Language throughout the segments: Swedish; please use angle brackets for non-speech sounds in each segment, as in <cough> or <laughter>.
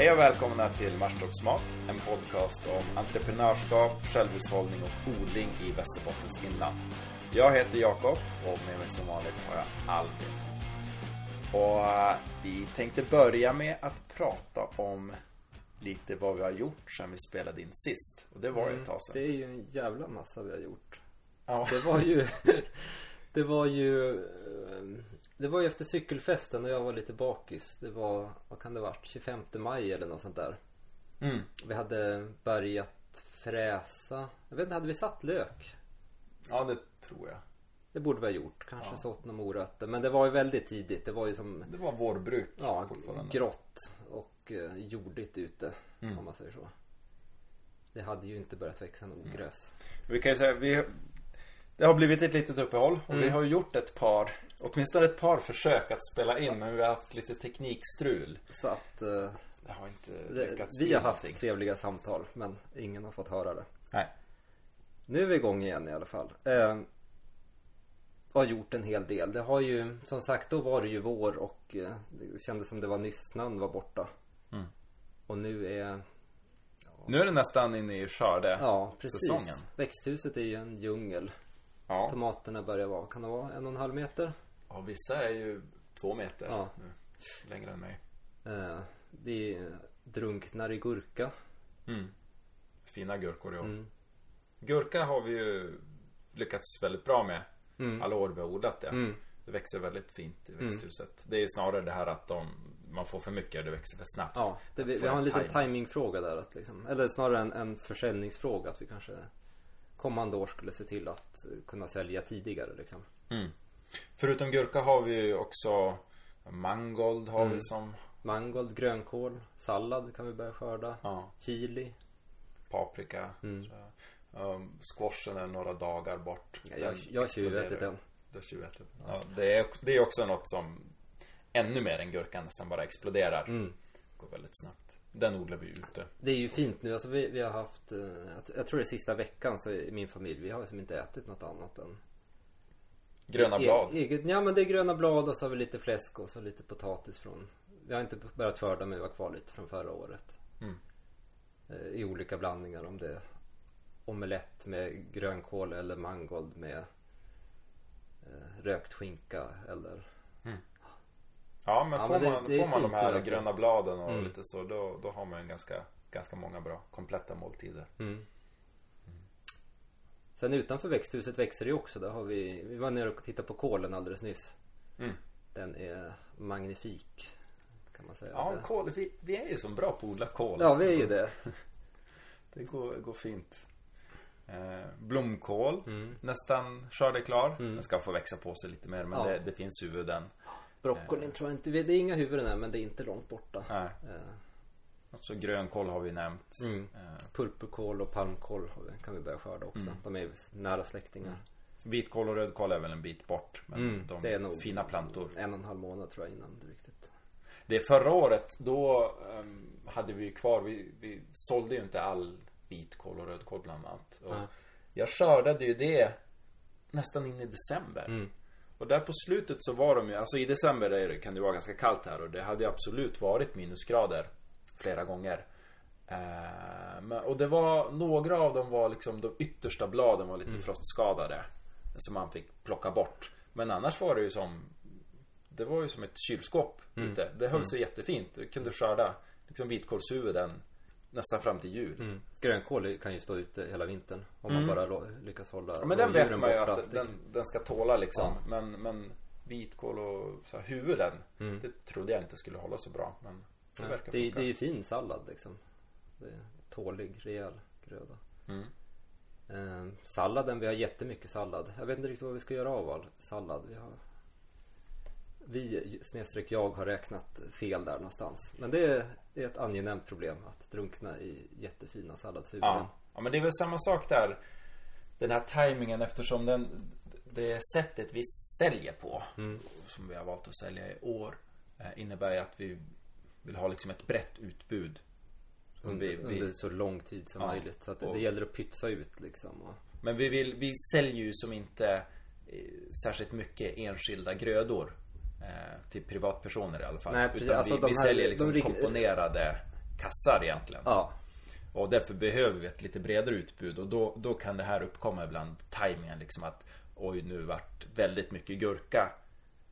Hej och välkomna till Marstorpsmat, en podcast om entreprenörskap, självhushållning och odling i Västerbottens inland. Jag heter Jakob och med mig som vanligt har jag Albin. Och eh, vi tänkte börja med att prata om lite vad vi har gjort sedan vi spelade in sist. Och det var ju ett tag sedan. Det är ju en jävla massa vi har gjort. Ja. Det var ju <laughs> Det var ju eh, Det var ju efter cykelfesten och jag var lite bakis. Det var, vad kan det varit? 25 maj eller något sånt där. Mm. Vi hade börjat fräsa. Jag vet inte, hade vi satt lök? ja, det tror jag. Det borde vi ha gjort. Kanske Ja. sått några morötter. Men det var ju väldigt tidigt. Det var ju som Det var vårbruk Ja, fortfarande. grått och eh, jordigt ute. Mm. Om man säger så. Det hade ju inte börjat växa något ogräs. Vi kan ju säga, vi, det har blivit ett litet uppehåll och Mm. vi har gjort ett par, åtminstone ett par försök att spela in men vi har haft lite teknikstrul. Så att eh, Det har inte lyckats vi har haft någonting. trevliga samtal men ingen har fått höra det. Nej. Nu är vi igång igen i alla fall. Eh, har gjort en hel del. Det har ju som sagt då var det ju vår och eh, det kändes som det var nyss snön var borta. Mm. Och nu är Nu är det nästan inne i skörde. Ja precis. Säsongen. Växthuset är ju en djungel. Ja. Tomaterna börjar vara, kan det vara en och en halv meter? ja, vissa är ju två meter Ja. nu. Längre än mig. Eh, vi drunknar i gurka. Mm. Fina gurkor år. Mm. Gurka har vi ju lyckats väldigt bra med Mm. alla år vi har odlat det. Mm. Det växer väldigt fint i växthuset. Det är snarare det här att de, man får för mycket och det växer för snabbt. Ja, det, vi, vi har en liten timing. timingfråga där att liksom, eller snarare en, en försäljningsfråga att vi kanske kommande år skulle se till att kunna sälja tidigare liksom. Mm. Förutom gurka har vi ju också mangold har Mm. vi som Mangold, grönkål, sallad kan vi börja skörda. ja, Chili. paprika. Mm. Um, squashen är några dagar bort. Ja, jag, har tjuvätit den. Du har tjuvätit. Ja, det, är, det är också något som ännu mer än gurkan nästan bara exploderar. Mm. Går väldigt snabbt. Den odlar vi ute. Det är ju fint nu. Alltså vi, vi har haft, eh, jag, tror det är sista veckan så i min familj, vi har liksom inte ätit något annat än Gröna E- blad. Eget, ja men det är gröna blad och så har vi lite fläsk och så lite potatis från Vi har inte börjat skörda men vi var kvar lite från förra året Mm. eh, I olika blandningar om det är Omelett med grönkål eller mangold med eh, Rökt skinka eller Ja men Ja, får men man, det får man de här gröna bladen och Mm. lite så då, då har man en ganska, ganska många bra kompletta måltider. mm. Sen utanför växthuset växer det ju också. Där har vi, vi var nere och tittade på kålen alldeles nyss. Mm. Den är magnifik. Kan man säga. Ja, kål, vi, vi är ju så bra på att odla kål. ja vi är ju det. <laughs> Det går, går fint. Eh, blomkål, Mm. nästan skördeklar. Mm. Den ska få växa på sig lite mer men Ja. det, det finns huvuden. Broccolin tror jag inte, det är inga huvuden än men det är inte långt borta. Nej. Eh, Och så grönkål har vi nämnt. Mm. Eh, Purpurkål och palmkål kan vi börja skörda också. Mm. De är nära släktingar. vitkål och rödkål är väl en bit bort. Men Mm, de det är nog fina plantor. En och en halv månad tror jag innan det riktigt. Det är förra året, då ehm, hade vi ju kvar, vi, vi sålde ju inte all vitkål och rödkål bland annat. Och jag skördade ju det nästan in i december. Mm. Och där på slutet så var de ju, alltså i december är det, kan det vara ganska kallt här och det hade absolut varit minusgrader flera gånger. Eh, och det var, några av dem var liksom, de yttersta bladen var lite frostskadade. Som man fick plocka bort. Men annars var det ju som, det var ju som ett kylskåp ute. Det höll sig jättefint. Du kunde skörda liksom vitkålshuvuden nästan fram till jul. Mm. Grönkål kan ju stå ute hela vintern. Om man bara lyckas hålla Mm. Ja, men den vet man ju att den, den ska tåla liksom. Men, men vitkål och så här, huvuden. Mm. Det trodde jag inte skulle hålla så bra. Men det Ja, verkar det, det är ju fin sallad liksom. Det är tålig, rejäl gröda. Mm. Eh, salladen, vi har jättemycket sallad. Jag vet inte riktigt vad vi ska göra av all sallad. Vi har vi, snedstreck jag, har räknat fel där någonstans. Men det är ett angenämt problem att drunkna i jättefina salladshuvuden. Ja. ja, men det är väl samma sak där. Den här tajmingen eftersom den, det sättet vi säljer på. Mm. Som vi har valt att sälja i år. eh, Innebär ju att vi vill ha liksom ett brett utbud. Under, vi, vi, under så lång tid som Ja, möjligt. Så att det, och- det gäller att pytsa ut liksom. Och, Men vi vill, vi säljer ju som inte eh, särskilt mycket enskilda grödor. Eh, till privatpersoner i alla fall. Nej, precis. Utan Alltså, vi, vi här- säljer liksom de komponerade kassar egentligen. Ja. Och därför behöver vi ett lite bredare utbud och då, då kan det här uppkomma ibland tajmingen liksom att Oj nu vart väldigt mycket gurka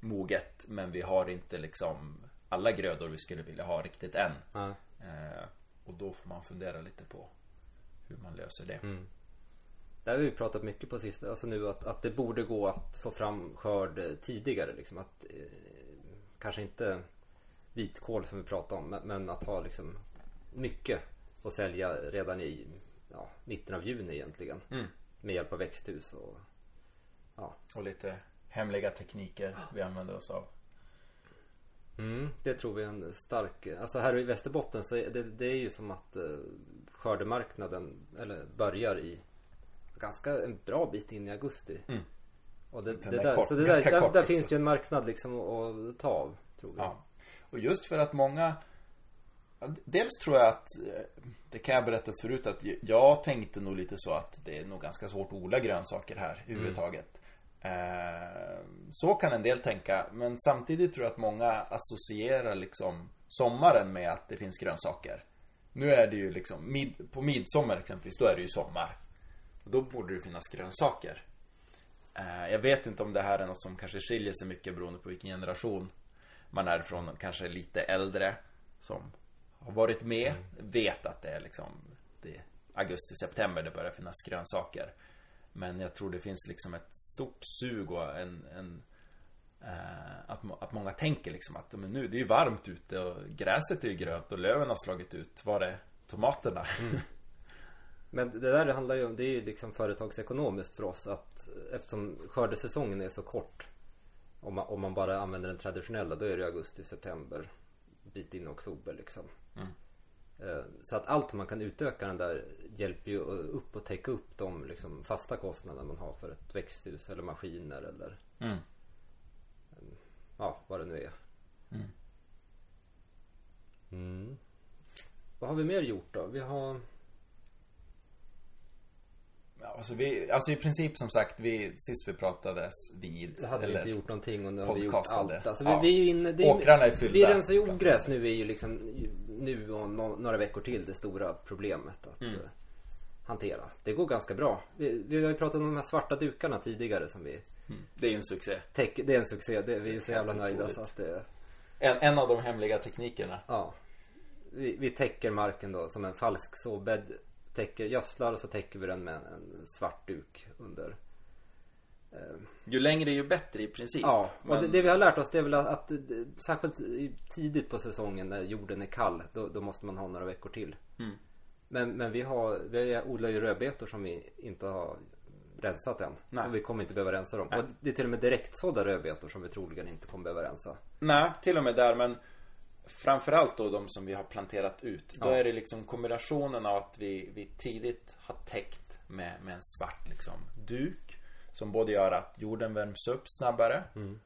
moget men vi har inte liksom alla grödor vi skulle vilja ha riktigt än. ja. Eh, och då får man fundera lite på hur man löser det. Det har vi pratat mycket på sista, alltså nu att, att det borde gå att få fram skörd tidigare liksom. Att, eh, kanske inte vitkål som vi pratade om men, men att ha liksom mycket att sälja redan i ja, mitten av juni egentligen. Mm. Med hjälp av växthus och ja. Och lite hemliga tekniker vi använder oss av. Mm, det tror vi är en stark, alltså här i Västerbotten så är det, det är ju som att eh, skördemarknaden eller börjar i ganska en bra bit in i augusti. Mm. Och det, det är där, kort, så det där, där, kort där alltså. finns ju en marknad liksom att, ta av. Tror vi. Ja. Och just för att många Dels tror jag att eh, Det kan jag berätta förut att jag tänkte nog lite så att det är nog ganska svårt att odla grönsaker här överhuvudtaget. Eh, Så kan en del tänka men samtidigt tror jag att många associerar liksom sommaren med att det finns grönsaker. Nu är det ju liksom på midsommar exempelvis, då är det ju sommar. Då borde det finnas grönsaker. Eh, Jag vet inte om det här är något som kanske skiljer sig mycket beroende på vilken generation man är från. Kanske lite äldre som har varit med, vet att det är liksom det är augusti, september det börjar finnas grönsaker. Men jag tror det finns liksom ett stort sug och en, en eh, att, att många tänker liksom att men nu det är ju varmt ute och gräset är ju grönt och löven har slagit ut. Var är tomaterna? <laughs> Men det där handlar ju om, det är ju liksom företagsekonomiskt för oss att eftersom skördesäsongen är så kort. Om man, om man bara använder den traditionella då är det augusti, september, bit in i oktober liksom. Mm. Eh, Så att allt man kan utöka den där hjälper ju upp och täcka upp de liksom fasta kostnader man har för ett växthus eller maskiner eller Mm. ja, vad det nu är. Mm. Mm. Vad har vi mer gjort då? Vi har alltså, vi, alltså i princip som sagt, vi, sist vi pratades vid Det hade vi inte gjort någonting och nu har vi gjort podcastade. allt. Alltså, Ja. vi, vi är ju inne, det är, Åkrarna är fyllda. Vi rensar ju ogräs nu är ju liksom nu och no, några veckor till det stora problemet att Mm. eh, hantera. Det går ganska bra. Vi, vi har ju pratat om de här svarta dukarna tidigare som vi Det är ju en succé. täcker. Det är en succé. Det, vi är så jävla nöjda så att det, En, en av de hemliga teknikerna. ja. Vi, vi täcker marken då som en falsk såbädd. Täcker, gödslar och så täcker vi den med en, svart duk under. Eh, Ju längre ju bättre i princip. Ja, och Men- det, det vi har lärt oss det är väl att, att särskilt tidigt på säsongen när jorden är kall då, då måste man ha några veckor till. Mm. Men, men vi har, vi odlar ju rödbetor som vi inte har rensat än. Nej. Och vi kommer inte behöva rensa dem. Nej. Och det är till och med direktsådda rödbetor som vi troligen inte kommer behöva rensa. Nej, till och med där men Framförallt då de som vi har planterat ut. Då Ja. är det liksom kombinationen av att vi, vi tidigt har täckt med, med en svart liksom duk. Som både gör att jorden värms upp snabbare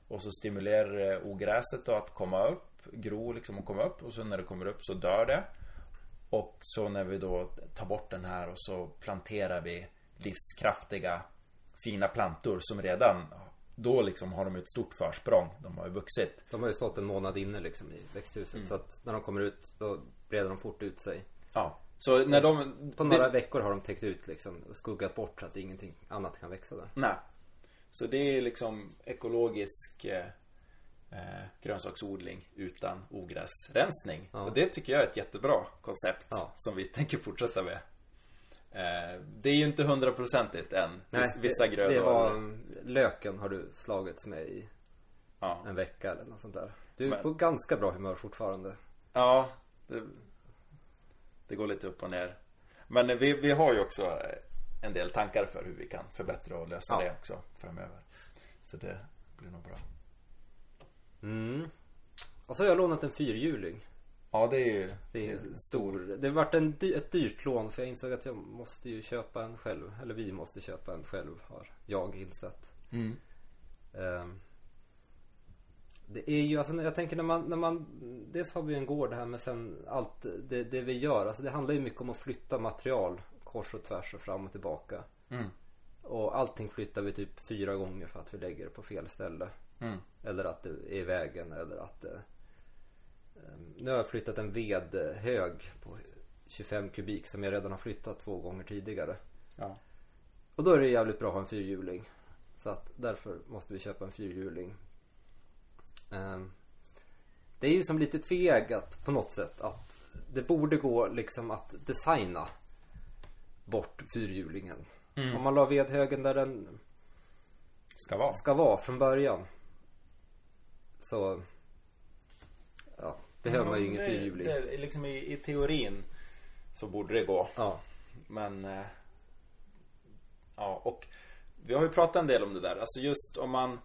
och så stimulerar ogräset då att komma upp, gro liksom och komma upp och så när det kommer upp så dör det. Och så när vi då tar bort den här och så planterar vi livskraftiga fina plantor som redan då liksom har de ett stort försprång. De har ju vuxit. De har ju stått en månad inne liksom i växthuset. Mm. Så att när de kommer ut då breder de fort ut sig. Ja. Så när de... På några det, veckor har de täckt ut liksom och skuggat bort så att ingenting annat kan växa där. Nej. Så det är liksom ekologisk eh, eh, grönsaksodling utan ogräsrensning. Ja. Och det tycker jag är ett jättebra koncept Ja. som vi tänker fortsätta med. Eh, det är ju inte hundraprocentigt än. Viss- Vissa det, grödor. det var löken har du slagits med i Ja, en vecka eller något sånt där. Du är Men- på ganska bra humör fortfarande. ja det, det går lite upp och ner. Men vi, vi har ju också en del tankar för hur vi kan förbättra och lösa Ja. det också framöver. Så det blir nog bra. Mm. Och så har jag lånat en fyrhjuling. Ja, det är ju Det är stor. Det har varit en, dy- ett dyrt lån för jag insåg att jag måste ju köpa en själv. Eller vi måste köpa en själv har jag insett. Mm. Ehm, Det är ju alltså jag tänker när man, när man Dels har vi en gård här men sen allt det, det vi gör. Alltså det handlar ju mycket om att flytta material kors och tvärs och fram och tillbaka. Mm. Och allting flyttar vi typ fyra gånger för att vi lägger det på fel ställe. Mm. Eller att det är i vägen eller att det, Nu har jag flyttat en vedhög på 25 kubik som jag redan har flyttat två gånger tidigare. Ja. Och då är det jävligt bra att ha en fyrhjuling. Så att därför måste vi köpa en fyrhjuling. Ehm, Det är ju som lite tveeggat på något sätt att det borde gå liksom att designa bort fyrhjulingen. Mm. Om man la vedhögen där den Ska vara. ska vara från början. Så behöver man ju ingen det, fyrhjuling. det, liksom i, I teorin så borde det gå. Ja. Men eh, Ja och Vi har ju pratat en del om det där Alltså just om man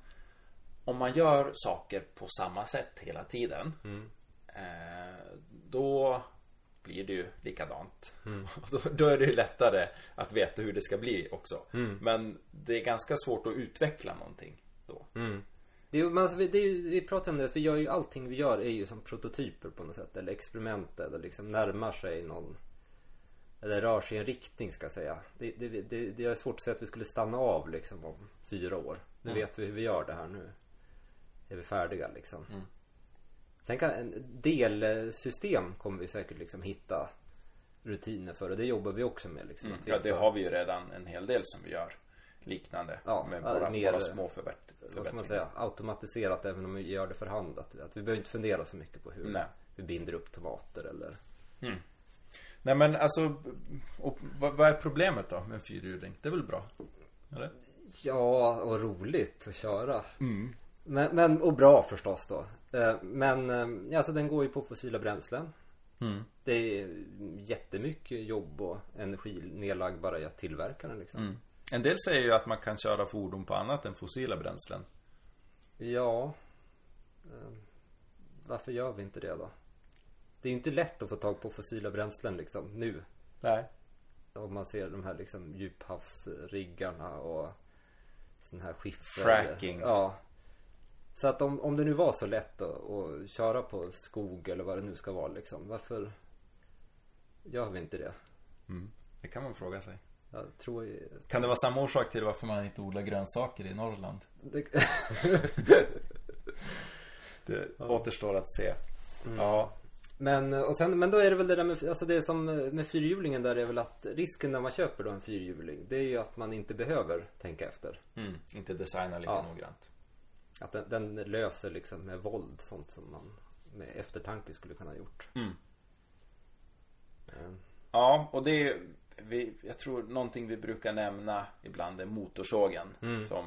Om man gör saker på samma sätt hela tiden Mm. eh, Då Blir det ju likadant Mm. <laughs> Då, då är det ju lättare Att veta hur det ska bli också Mm. Men det är ganska svårt att utveckla någonting då Mm. Det men alltså, vi, det vi pratar om det, att vi gör ju allting vi gör är ju som prototyper på något sätt. Eller experiment eller liksom närmar sig någon. Eller rör sig i en riktning ska jag säga. Det, det, det, det är svårt att säga att vi skulle stanna av liksom om fyra år. Nu Mm. vet vi hur vi gör det här nu. Är vi färdiga liksom. Mm. Sen kan en delsystem kommer vi säkert liksom hitta rutiner för och det jobbar vi också med liksom. mm. Att Ja det har vi ju redan en hel del som vi gör Liknande Ja, med ja, våra, mer- våra små förbätt- vad ska förbättringar man säga, automatiserat även om vi gör det för hand. Att, att vi behöver inte fundera så mycket på hur Nej. vi binder upp tomater eller Nej men alltså och, vad, vad är problemet då med en fyrhjuling? Det är väl bra? Eller? Ja, och roligt att köra. Mm. Men, men och bra förstås då. Eh, Men eh, alltså den går ju på fossila bränslen. Mm. Det är jättemycket jobb och energi nedlagd bara i att tillverka den liksom. Mm. En del säger ju att man kan köra fordon på annat än fossila bränslen. Ja. Eh, Varför gör vi inte det då? Det är ju inte lätt att få tag på fossila bränslen liksom nu. Nej. Om man ser de här liksom djuphavsriggarna och sån här skiffer. Fracking. Ja. Så att om, om det nu var så lätt att, att köra på skog eller vad det nu ska vara liksom. Varför gör vi inte det? Mm. Det kan man fråga sig. Jag tror Kan det vara samma orsak till varför man inte odlar grönsaker i Norrland? det, <laughs> Det återstår att se. Ja. Men, och sen, men då är det väl det där med, alltså det som med fyrhjulingen där är väl att risken när man köper då en fyrhjuling Det är ju att man inte behöver tänka efter Mm. Inte designa lika Ja. noggrant. Att den, den löser liksom med våld sånt som man med eftertanke skulle kunna ha gjort Mm. Ja, och det är vi, Jag tror någonting vi brukar nämna ibland är motorsågen. Mm. Som,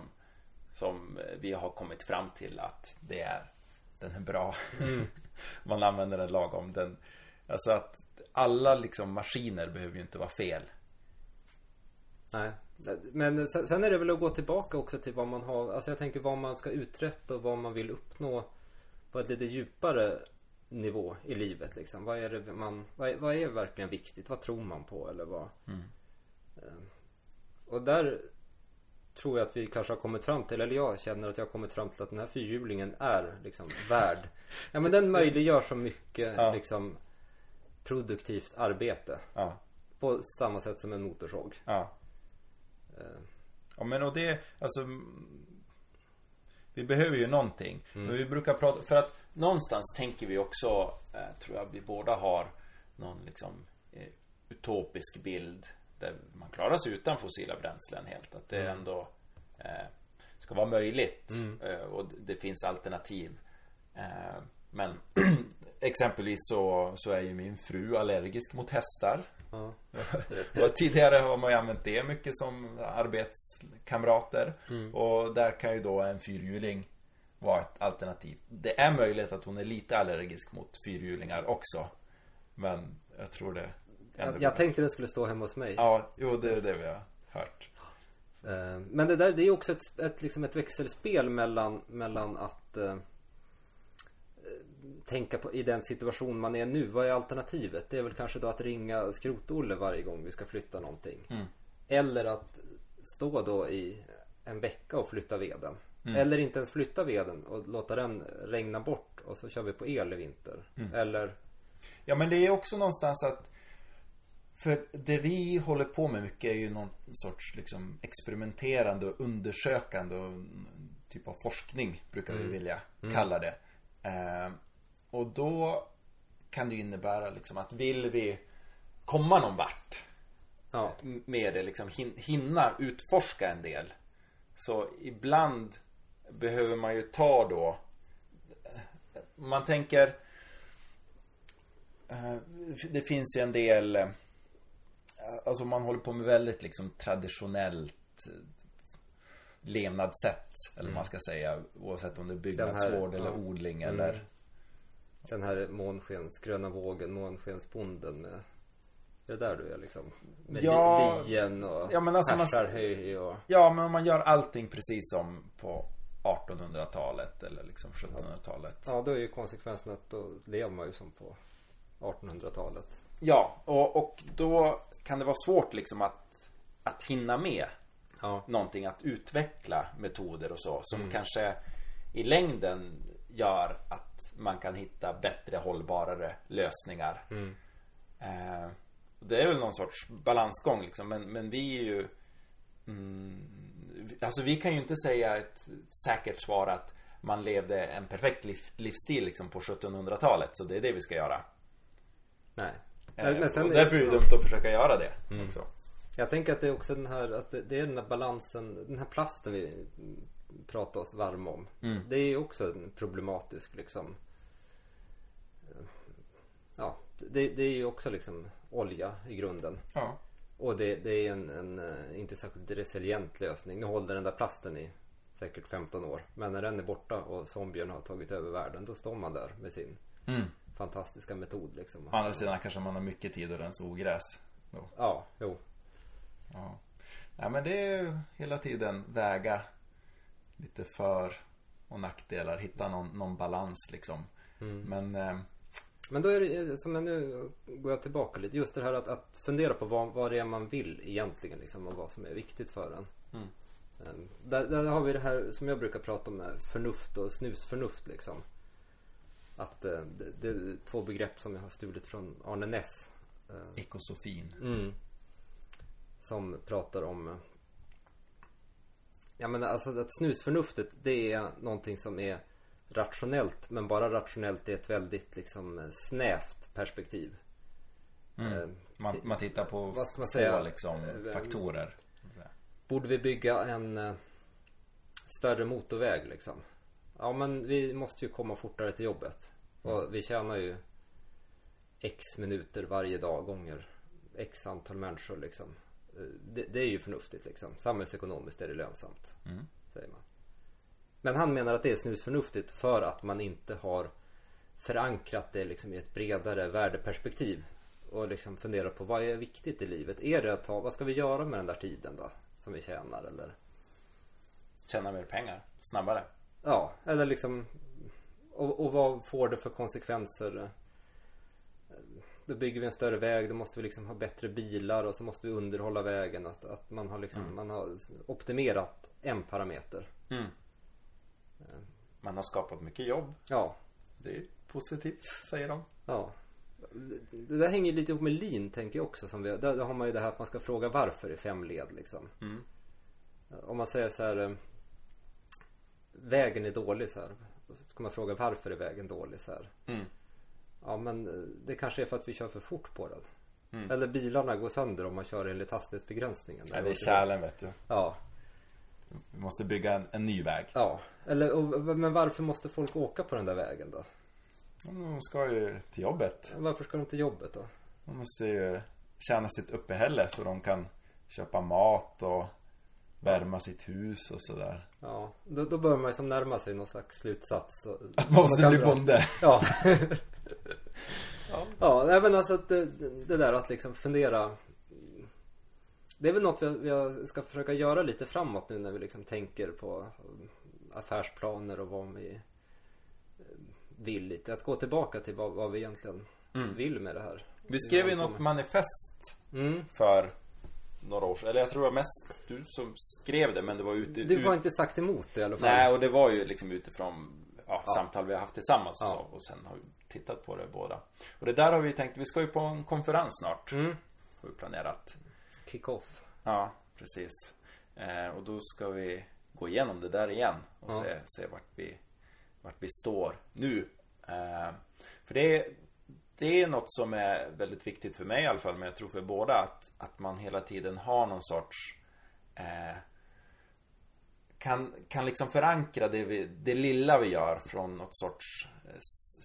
som vi har kommit fram till att det är Den är bra. Mm. <laughs> man använder den lagom. Den, alltså att alla liksom maskiner behöver ju inte vara fel. Nej Men sen, är det väl att gå tillbaka också till vad man har Alltså jag tänker vad man ska uträtta och vad man vill uppnå På ett lite djupare nivå i livet liksom Vad är det man Vad är, vad är verkligen viktigt? Vad tror man på eller vad Mm. Eh, Och där Tror jag att vi kanske har kommit fram till Eller jag känner att jag har kommit fram till att den här fyrhjulingen är liksom värd Ja men den möjliggör så mycket Ja. liksom Produktivt arbete Ja, På samma sätt som en motorsåg ja. Eh, Ja men och det, alltså mm, Vi behöver ju någonting. Men vi brukar prata, för att någonstans tänker vi också, eh, tror jag vi båda har någon liksom eh, utopisk bild där man klarar sig utan fossila bränslen helt. Att det ändå eh, ska vara möjligt eh, och det finns alternativ. Men <clears throat> exempelvis så, så är ju min fru allergisk mot hästar. Ja. <laughs> Och tidigare har man ju använt det mycket som arbetskamrater. Mm. Och där kan ju då en fyrhjuling vara ett alternativ. Det är möjligt att hon är lite allergisk mot fyrhjulingar också. Men jag tror det Jag, jag tänkte den skulle stå hemma hos mig. Ja, jo det är det vi har hört. Eh, Men det där det är också ett, ett, liksom ett växelspel mellan, mellan att eh, tänka på i den situation man är nu. Vad är alternativet? Det är väl kanske då att ringa Skrot-Olle varje gång vi ska flytta någonting. Mm. Eller att stå då i en vecka och flytta veden. Mm. Eller inte ens flytta veden och låta den regna bort och så kör vi på el i vinter. Mm. Eller Ja men det är också någonstans att För det vi håller på med mycket är ju någon sorts liksom experimenterande och undersökande och typ av forskning brukar vi vilja kalla det. Eh, och då kan det innebära liksom att vill vi komma någon vart Ja. med det liksom hin- hinna utforska en del. Så ibland behöver man ju ta då man tänker eh, Det finns ju en del eh, Alltså man håller på med väldigt liksom traditionellt eh, Levnadssätt eller vad man ska säga Oavsett om det är byggnadsvård eller ja. odling Mm. eller Den här månskens, gröna vågen, månskensbonden med Det är där du är liksom Med Ja. li- lien och Ja, men alltså man- härsarhöj och Ja men om man gör allting precis som på 1800-talet eller liksom 1700-talet Ja då är ju konsekvensen att då lever man ju som på 1800-talet Ja, och, och då kan det vara svårt liksom att, att hinna med Ja någonting, att utveckla metoder och så som Mm. kanske i längden gör att man kan hitta bättre, hållbarare lösningar. Mm. Eh, det är väl någon sorts balansgång liksom, men, men vi är ju mm, Alltså vi kan ju inte säga ett säkert svar att man levde en perfekt liv, livsstil liksom på 1700-talet, så det är det vi ska göra. Nej Eh, Men- sen och är- därför är det dumt att försöka göra det också. Jag tänker att det är också den här, att det, det är den här balansen, den här plasten vi pratar oss varma om. Mm. Det är ju också en problematisk liksom Ja, det, det är ju också liksom olja i grunden. Ja. Och det, det är en, en eh, inte särskilt resilient lösning. Nu håller den där plasten i säkert 15 år. Men när den är borta och zombierna har tagit över världen, då står man där med sin Mm. fantastiska metod liksom. Å andra sidan kanske man har mycket tid att rensa ogräs. Då. Ja, jo. Ja. ja men det är ju hela tiden väga lite för och nackdelar. Hitta någon, någon balans liksom. Men eh, Men då är det, som jag nu går jag tillbaka lite, just det här att, att fundera på vad, vad det är man vill egentligen liksom och vad som är viktigt för en. Mm. Ehm, Där, där har vi det här som jag brukar prata om med förnuft och snusförnuft liksom. Att eh, det, det är två begrepp som jag har stulit från Arne Ness. eh, ekosofin. Mm. Som pratar om eh, Ja men alltså att snusförnuftet det är någonting som är rationellt men bara rationellt i ett väldigt liksom snävt perspektiv. Mm. Eh, Man, man tittar på Vad man få liksom Eh, faktorer. Borde vi bygga en eh, större motorväg liksom? Ja men vi måste ju komma fortare till jobbet. Och vi tjänar ju X minuter varje dag gånger X antal människor liksom. Det, det är ju förnuftigt liksom. Samhällsekonomiskt är det lönsamt. Mm. Säger man. Men han menar att det är snusförnuftigt för att man inte har förankrat det liksom i ett bredare värdeperspektiv. Och liksom funderar på vad är viktigt i livet? Är det att ha, vad ska vi göra med den där tiden då? Som vi tjänar eller? Tjäna mer pengar. Snabbare. Ja, eller liksom och, och vad får det för konsekvenser? Då bygger vi en större väg, då måste vi liksom ha bättre bilar och så måste vi underhålla vägen. Att, att man har liksom, man har optimerat en parameter. Mm. Man har skapat mycket jobb. Ja, Det är positivt, säger de. ja. Det där hänger lite ihop med lean tänker jag också. Som vi, där har man ju det här att man ska fråga varför i fem led liksom. Mm. Om man säger så här. eh, Vägen är dålig så här. Så ska man fråga varför är vägen dålig så här. Mm. Ja men eh, det kanske är för att vi kör för fort på den. Mm. Eller bilarna går sönder om man kör enligt hastighetsbegränsningen. Nej, det är kärlen vet du. Ja, Vi måste bygga en, en ny väg. ja. Eller, och, men varför måste folk åka på den där vägen då? De ska ju till jobbet. Varför ska de till jobbet då? De måste ju tjäna sitt uppehälle så de kan köpa mat och värma sitt hus och sådär. Ja, då, då bör man ju som närma sig någon slags slutsats. Att <laughs> man måste bli bonde. <laughs> Ja. <laughs> ja, nej men alltså att det, det där att liksom fundera. Det är väl något vi, ska försöka göra lite framåt nu när vi liksom tänker på affärsplaner och vad vi eh, vill lite. Att gå tillbaka till vad, vad vi egentligen Mm. vill med det här. Vi skrev ju något manifest Mm. för några år sedan. Eller jag tror det var mest du som skrev det men det var ute Du har ut- inte sagt emot det i alla fall. Nej och det var ju liksom utifrån ja, Ja. samtal vi har haft tillsammans och, Ja. så, och sen har vi tittat på det båda. Och det där har vi tänkt, vi ska ju på en konferens snart. Mm. Har vi planerat. Kick-off. Ja, precis. Eh, och då ska vi gå igenom det där igen och Ja. se, se vart, vi, vart vi står nu. Eh, för det är, det är något som är väldigt viktigt för mig i alla fall, men jag tror för båda att, att man hela tiden har någon sorts eh, kan, kan liksom förankra det, vi, det lilla vi gör från något sorts eh,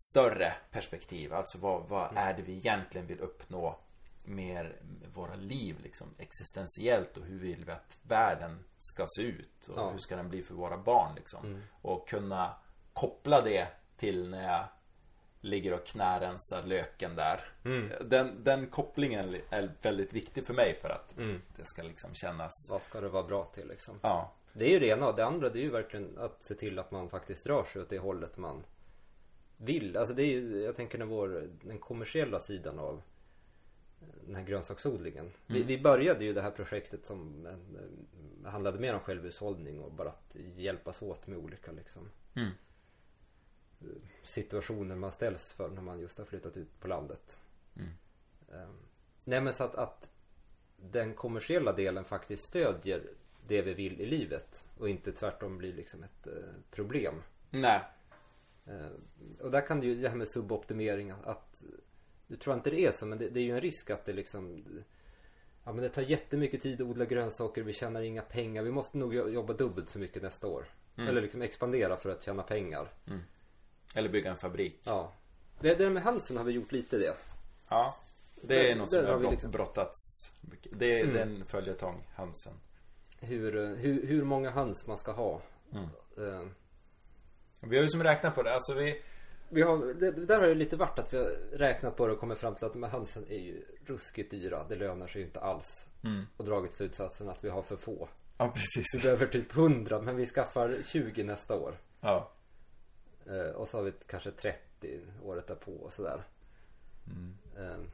större perspektiv. Alltså vad, vad är det vi egentligen vill uppnå med våra liv liksom existentiellt och hur vill vi att världen ska se ut och Ja. hur ska den bli för våra barn liksom. Och kunna koppla det till när jag ligger och knärensar löken där. Den, den kopplingen är väldigt viktig för mig för att det ska liksom kännas Vad ska det vara bra till liksom? Ja, Det är ju det ena. Det andra det är ju verkligen att se till att man faktiskt rör sig åt det hållet man vill. Alltså det är ju, jag tänker när vår, den kommersiella sidan av den här grönsaksodlingen. Vi, vi började ju det här projektet som eh, handlade mer om självhushållning och bara att hjälpas åt med olika liksom Mm. eh, situationer man ställs för när man just har flyttat ut på landet. Mm. Eh, Nej men så att, att den kommersiella delen faktiskt stödjer det vi vill i livet och inte tvärtom blir liksom ett eh, problem. nej Eh, och där kan det ju det här med suboptimering att du tror inte det är så men det, det är ju en risk att det liksom Ja men det tar jättemycket tid att odla grönsaker, vi tjänar inga pengar, vi måste nog jo- jobba dubbelt så mycket nästa år. Eller liksom expandera för att tjäna pengar. Eller bygga en fabrik Ja. Det där med halsen har vi gjort lite det. Ja Det är Där- något som har brott, liksom- brottats Det är Mm. den följetong, Hansen Hur, hur, hur många höns man ska ha. Mm. Eh, Vi har ju som räknat på det, alltså vi Vi har, det, det där har ju lite varit att vi har räknat på det och kommit fram till att de här hönsen är ju ruskigt dyra. Det lönar sig ju inte alls. Mm. Och dragit slutsatsen att vi har för få. Ja precis Vi behöver typ 100 men vi skaffar 20 nästa år. Ja Eh, och så har vi kanske 30 året därpå och sådär. Mm. Eh,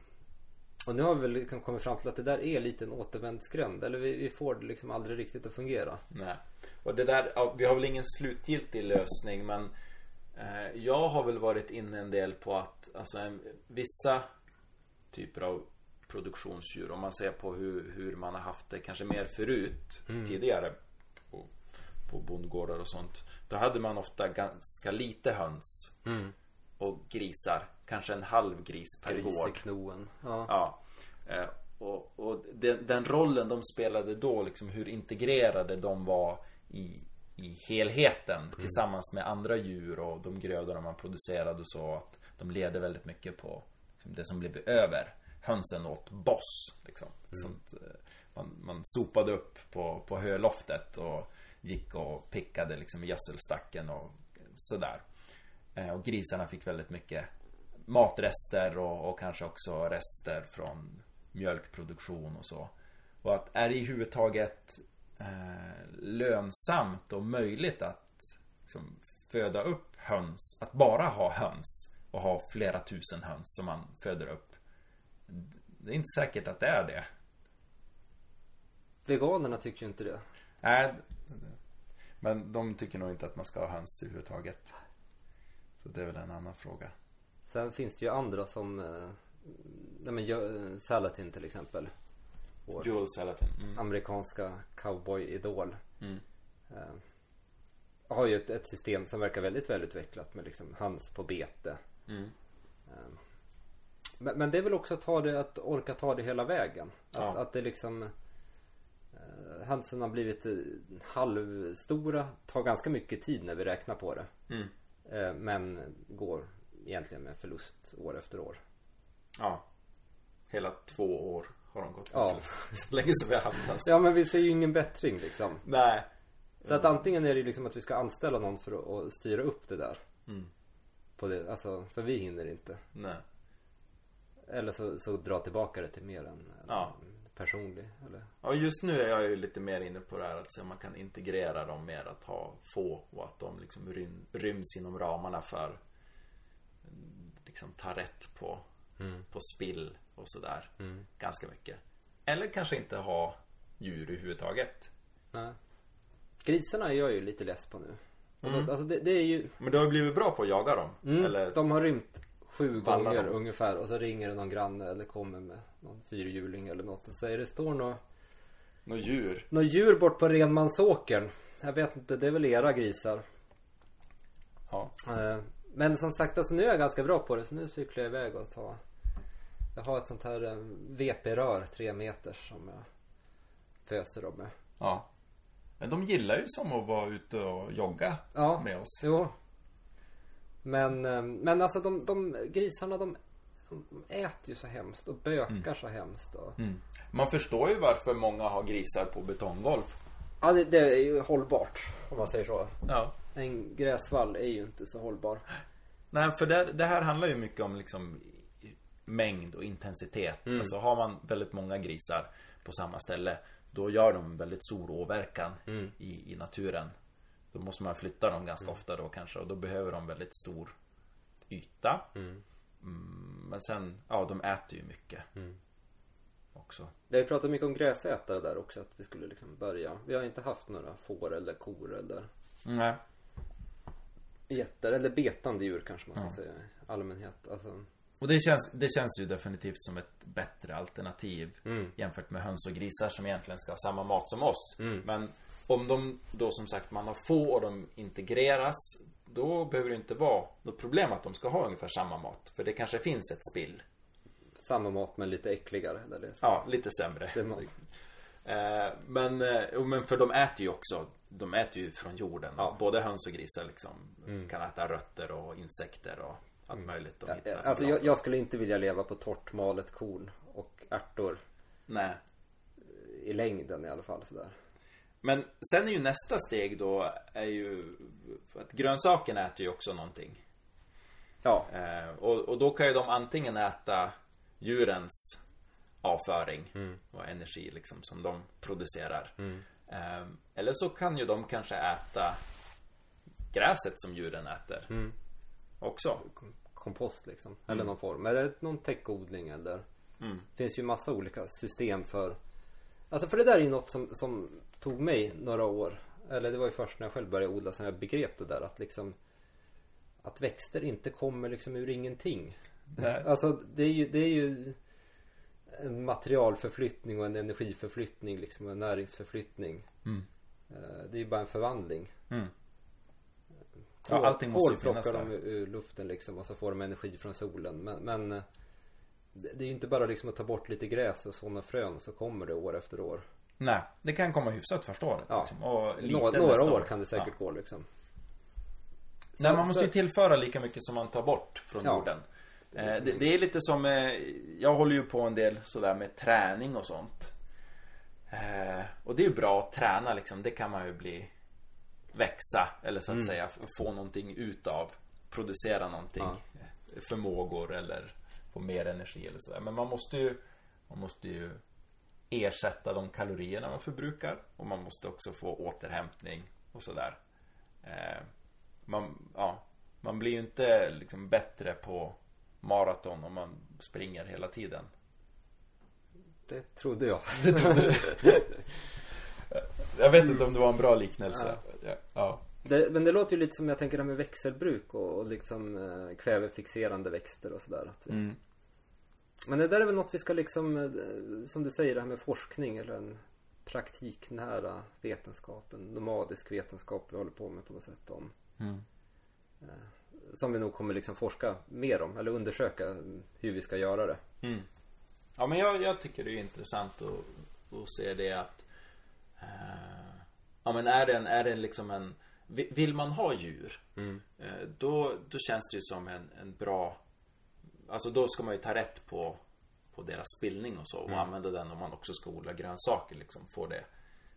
och nu har vi väl liksom kommit fram till att det där är lite en återvändsgränd. Eller vi, vi får det liksom aldrig riktigt att fungera. Nej. Och det där, ja, vi har väl ingen slutgiltig lösning men Jag har väl varit inne en del på att alltså en, vissa typer av produktionsdjur om man ser på hur, hur man har haft det kanske mer förut tidigare på, på bondgårdar och sånt. Då hade man ofta ganska lite höns och grisar. Kanske en halv gris per Gris gård. knoen. Ja. Ja. Eh, och och den, den rollen de spelade då, liksom hur integrerade de var i, i helheten tillsammans med andra djur och de grödorna man producerade och så. Att de leder väldigt mycket på liksom, det som blev över. Hönsen åt boss. Liksom. Sånt, eh, man, man sopade upp på, på höloftet och gick och pickade liksom i gödselstacken och sådär. Eh, Och grisarna fick väldigt mycket matrester och, och kanske också rester från mjölkproduktion och så. Och att är i huvud taget eh, lönsamt och möjligt att liksom, föda upp höns, att bara ha höns och ha flera tusen höns som man föder upp. Det är inte säkert att det är det. Veganerna tycker ju inte det. Nej, men de tycker nog inte att man ska ha höns överhuvudtaget. Så det är väl en annan fråga. Sen finns det ju andra som eh, Nej men Jö- Salatin till exempel. Vår Joel Salatin. Mm. amerikanska cowboy-idol. Mm. Eh, har ju ett, ett system som verkar väldigt välutvecklat med liksom höns på bete. Mm. Eh, men, men det är väl också att, ta det, att orka ta det hela vägen. Att, Ja. att det liksom eh, Hönsen har blivit eh, halvstora, tar ganska mycket tid när vi räknar på det. Mm. Eh, men går egentligen med förlust år efter år. Ja. Hela två år har de gått Ja. förlust. <laughs> Så länge som vi har haft höns. Ja men vi ser ju ingen bättring liksom. Nej. Så att antingen är det liksom att vi ska anställa någon för att, styra upp det där. Mm. På det, alltså, för vi hinner inte. Nej. Eller så, så dra tillbaka det till mer en, en Ja. personlig. Eller? Ja, just nu är jag ju lite mer inne på det här att se om man kan integrera dem mer att ha få och att de liksom rym, ryms inom ramarna för mm, liksom ta rätt på, på spill och sådär. Ganska mycket. Eller kanske inte ha djur överhuvudtaget. Nej. Grisarna är jag ju lite less på nu. Mm. alltså det, det är ju Men du har ju blivit bra på att jaga dem. mm, Eller, De har rymt sju Vallar gånger dem. ungefär och så ringer det någon granne eller kommer med någon fyrhjuling eller något och säger det står något något djur. Något djur bort på Renmansåkern. Jag vet inte, det är väl era grisar. Ja. Eh, Men som sagt, alltså nu är jag ganska bra på det så nu cyklar jag iväg och tar Jag har ett sånt här eh, VP-rör, tre meter som jag föser dem med. Ja. Men de gillar ju som att vara ute och jogga Ja. med oss. Jo. Men, eh, men alltså de, de grisarna de, de äter ju så hemskt och bökar så hemskt. Och... Mm. Man förstår ju varför många har grisar på betonggolv. Ja det, det är ju hållbart om man säger så. Ja. En gräsvall är ju inte så hållbar. Nej, för det, det här handlar ju mycket om liksom mängd och intensitet. Alltså har man väldigt många grisar på samma ställe då gör de väldigt stor åverkan i, i naturen. Då måste man flytta dem ganska ofta då kanske och då behöver de väldigt stor yta. Mm, men sen, ja de äter ju mycket. Också. Vi har pratat mycket om gräsätare där också att vi skulle liksom börja. Vi har inte haft några får eller kor eller Nej. getter eller betande djur kanske man ska säga i allmänhet. Alltså, Och det känns, det känns ju definitivt som ett bättre alternativ Jämfört med höns och grisar som egentligen ska ha samma mat som oss Men om de då som sagt man har få och de integreras Då behöver det inte vara något problem att de ska ha ungefär samma mat För det kanske finns ett spill samma mat men lite äckligare. Eller det. Ja, lite sämre. Eh, Men, eh, men för de äter ju också De äter ju från jorden Ja. Både höns och grisar liksom Kan äta rötter och insekter och allt möjligt de hittar Alltså bra. jag, jag skulle inte vilja leva på torrt malet korn och ärtor Nej i längden i alla fall sådär. Men sen är ju nästa steg då är ju att grönsakerna äter ju också någonting. Ja, Eh, och, och då kan ju de antingen äta djurens avföring och energi liksom som de producerar. Eh, eller så kan ju de kanske äta gräset som djuren äter. Också. Kompost liksom. Eller någon form. Eller någon täckodling eller. Mm. Finns ju massa olika system för. Alltså för det där är ju något som, som tog mig några år. Eller det var ju först när jag själv började odla som jag begrep det där att liksom. Att växter inte kommer liksom ur ingenting. Nej. <laughs> Alltså det är ju, det är ju en materialförflyttning och en energiförflyttning liksom. En näringsförflyttning. Mm. Eh, Det är ju bara en förvandling. Mm. Ja, allting måste ju finnas plockar de där. ur luften liksom och så får de energi från solen. Men, men eh, det det är ju inte bara liksom att ta bort lite gräs och sådana frön så kommer det år efter år. Nej, det kan komma hyfsat första året. Ja. Liksom. Och lite Några, nästa några år kan det säkert Ja. gå liksom. Nej, Så- man måste ju så- tillföra lika mycket som man tar bort från Ja. jorden. Eh, det, det är lite som, eh, jag håller ju på en del sådär med träning och sånt. Eh, och det är ju bra att träna liksom, det kan man ju bli växa eller så att Mm. säga få någonting utav. Producera någonting. Ja. Förmågor eller få mer energi eller sådär. Men man måste ju, man måste ju ersätta de kalorierna man förbrukar. Och man måste också få återhämtning och sådär. Eh, man, ja, man blir ju inte liksom bättre på maraton om man springer hela tiden. Det trodde jag. Det trodde du? Jag vet inte om det var en bra liknelse. Ja. ja. Det, men det låter ju lite som jag tänker det här med växelbruk och, och liksom eh, kvävefixerande växter och sådär. Att vi- Mm. Men det där är väl något vi ska liksom, eh, som du säger det här med forskning eller en praktiknära vetenskap, en nomadisk vetenskap vi håller på med på något sätt om. Mm. Som vi nog kommer liksom forska mer om eller undersöka hur vi ska göra det. Mm. Ja men jag, jag tycker det är intressant att, att se det att eh, Ja men är det, en, är det liksom en vi- Vill man ha djur eh, då, då känns det ju som en, en bra Alltså då ska man ju ta rätt på På deras spillning och så och använda den om man också ska odla grönsaker liksom Får det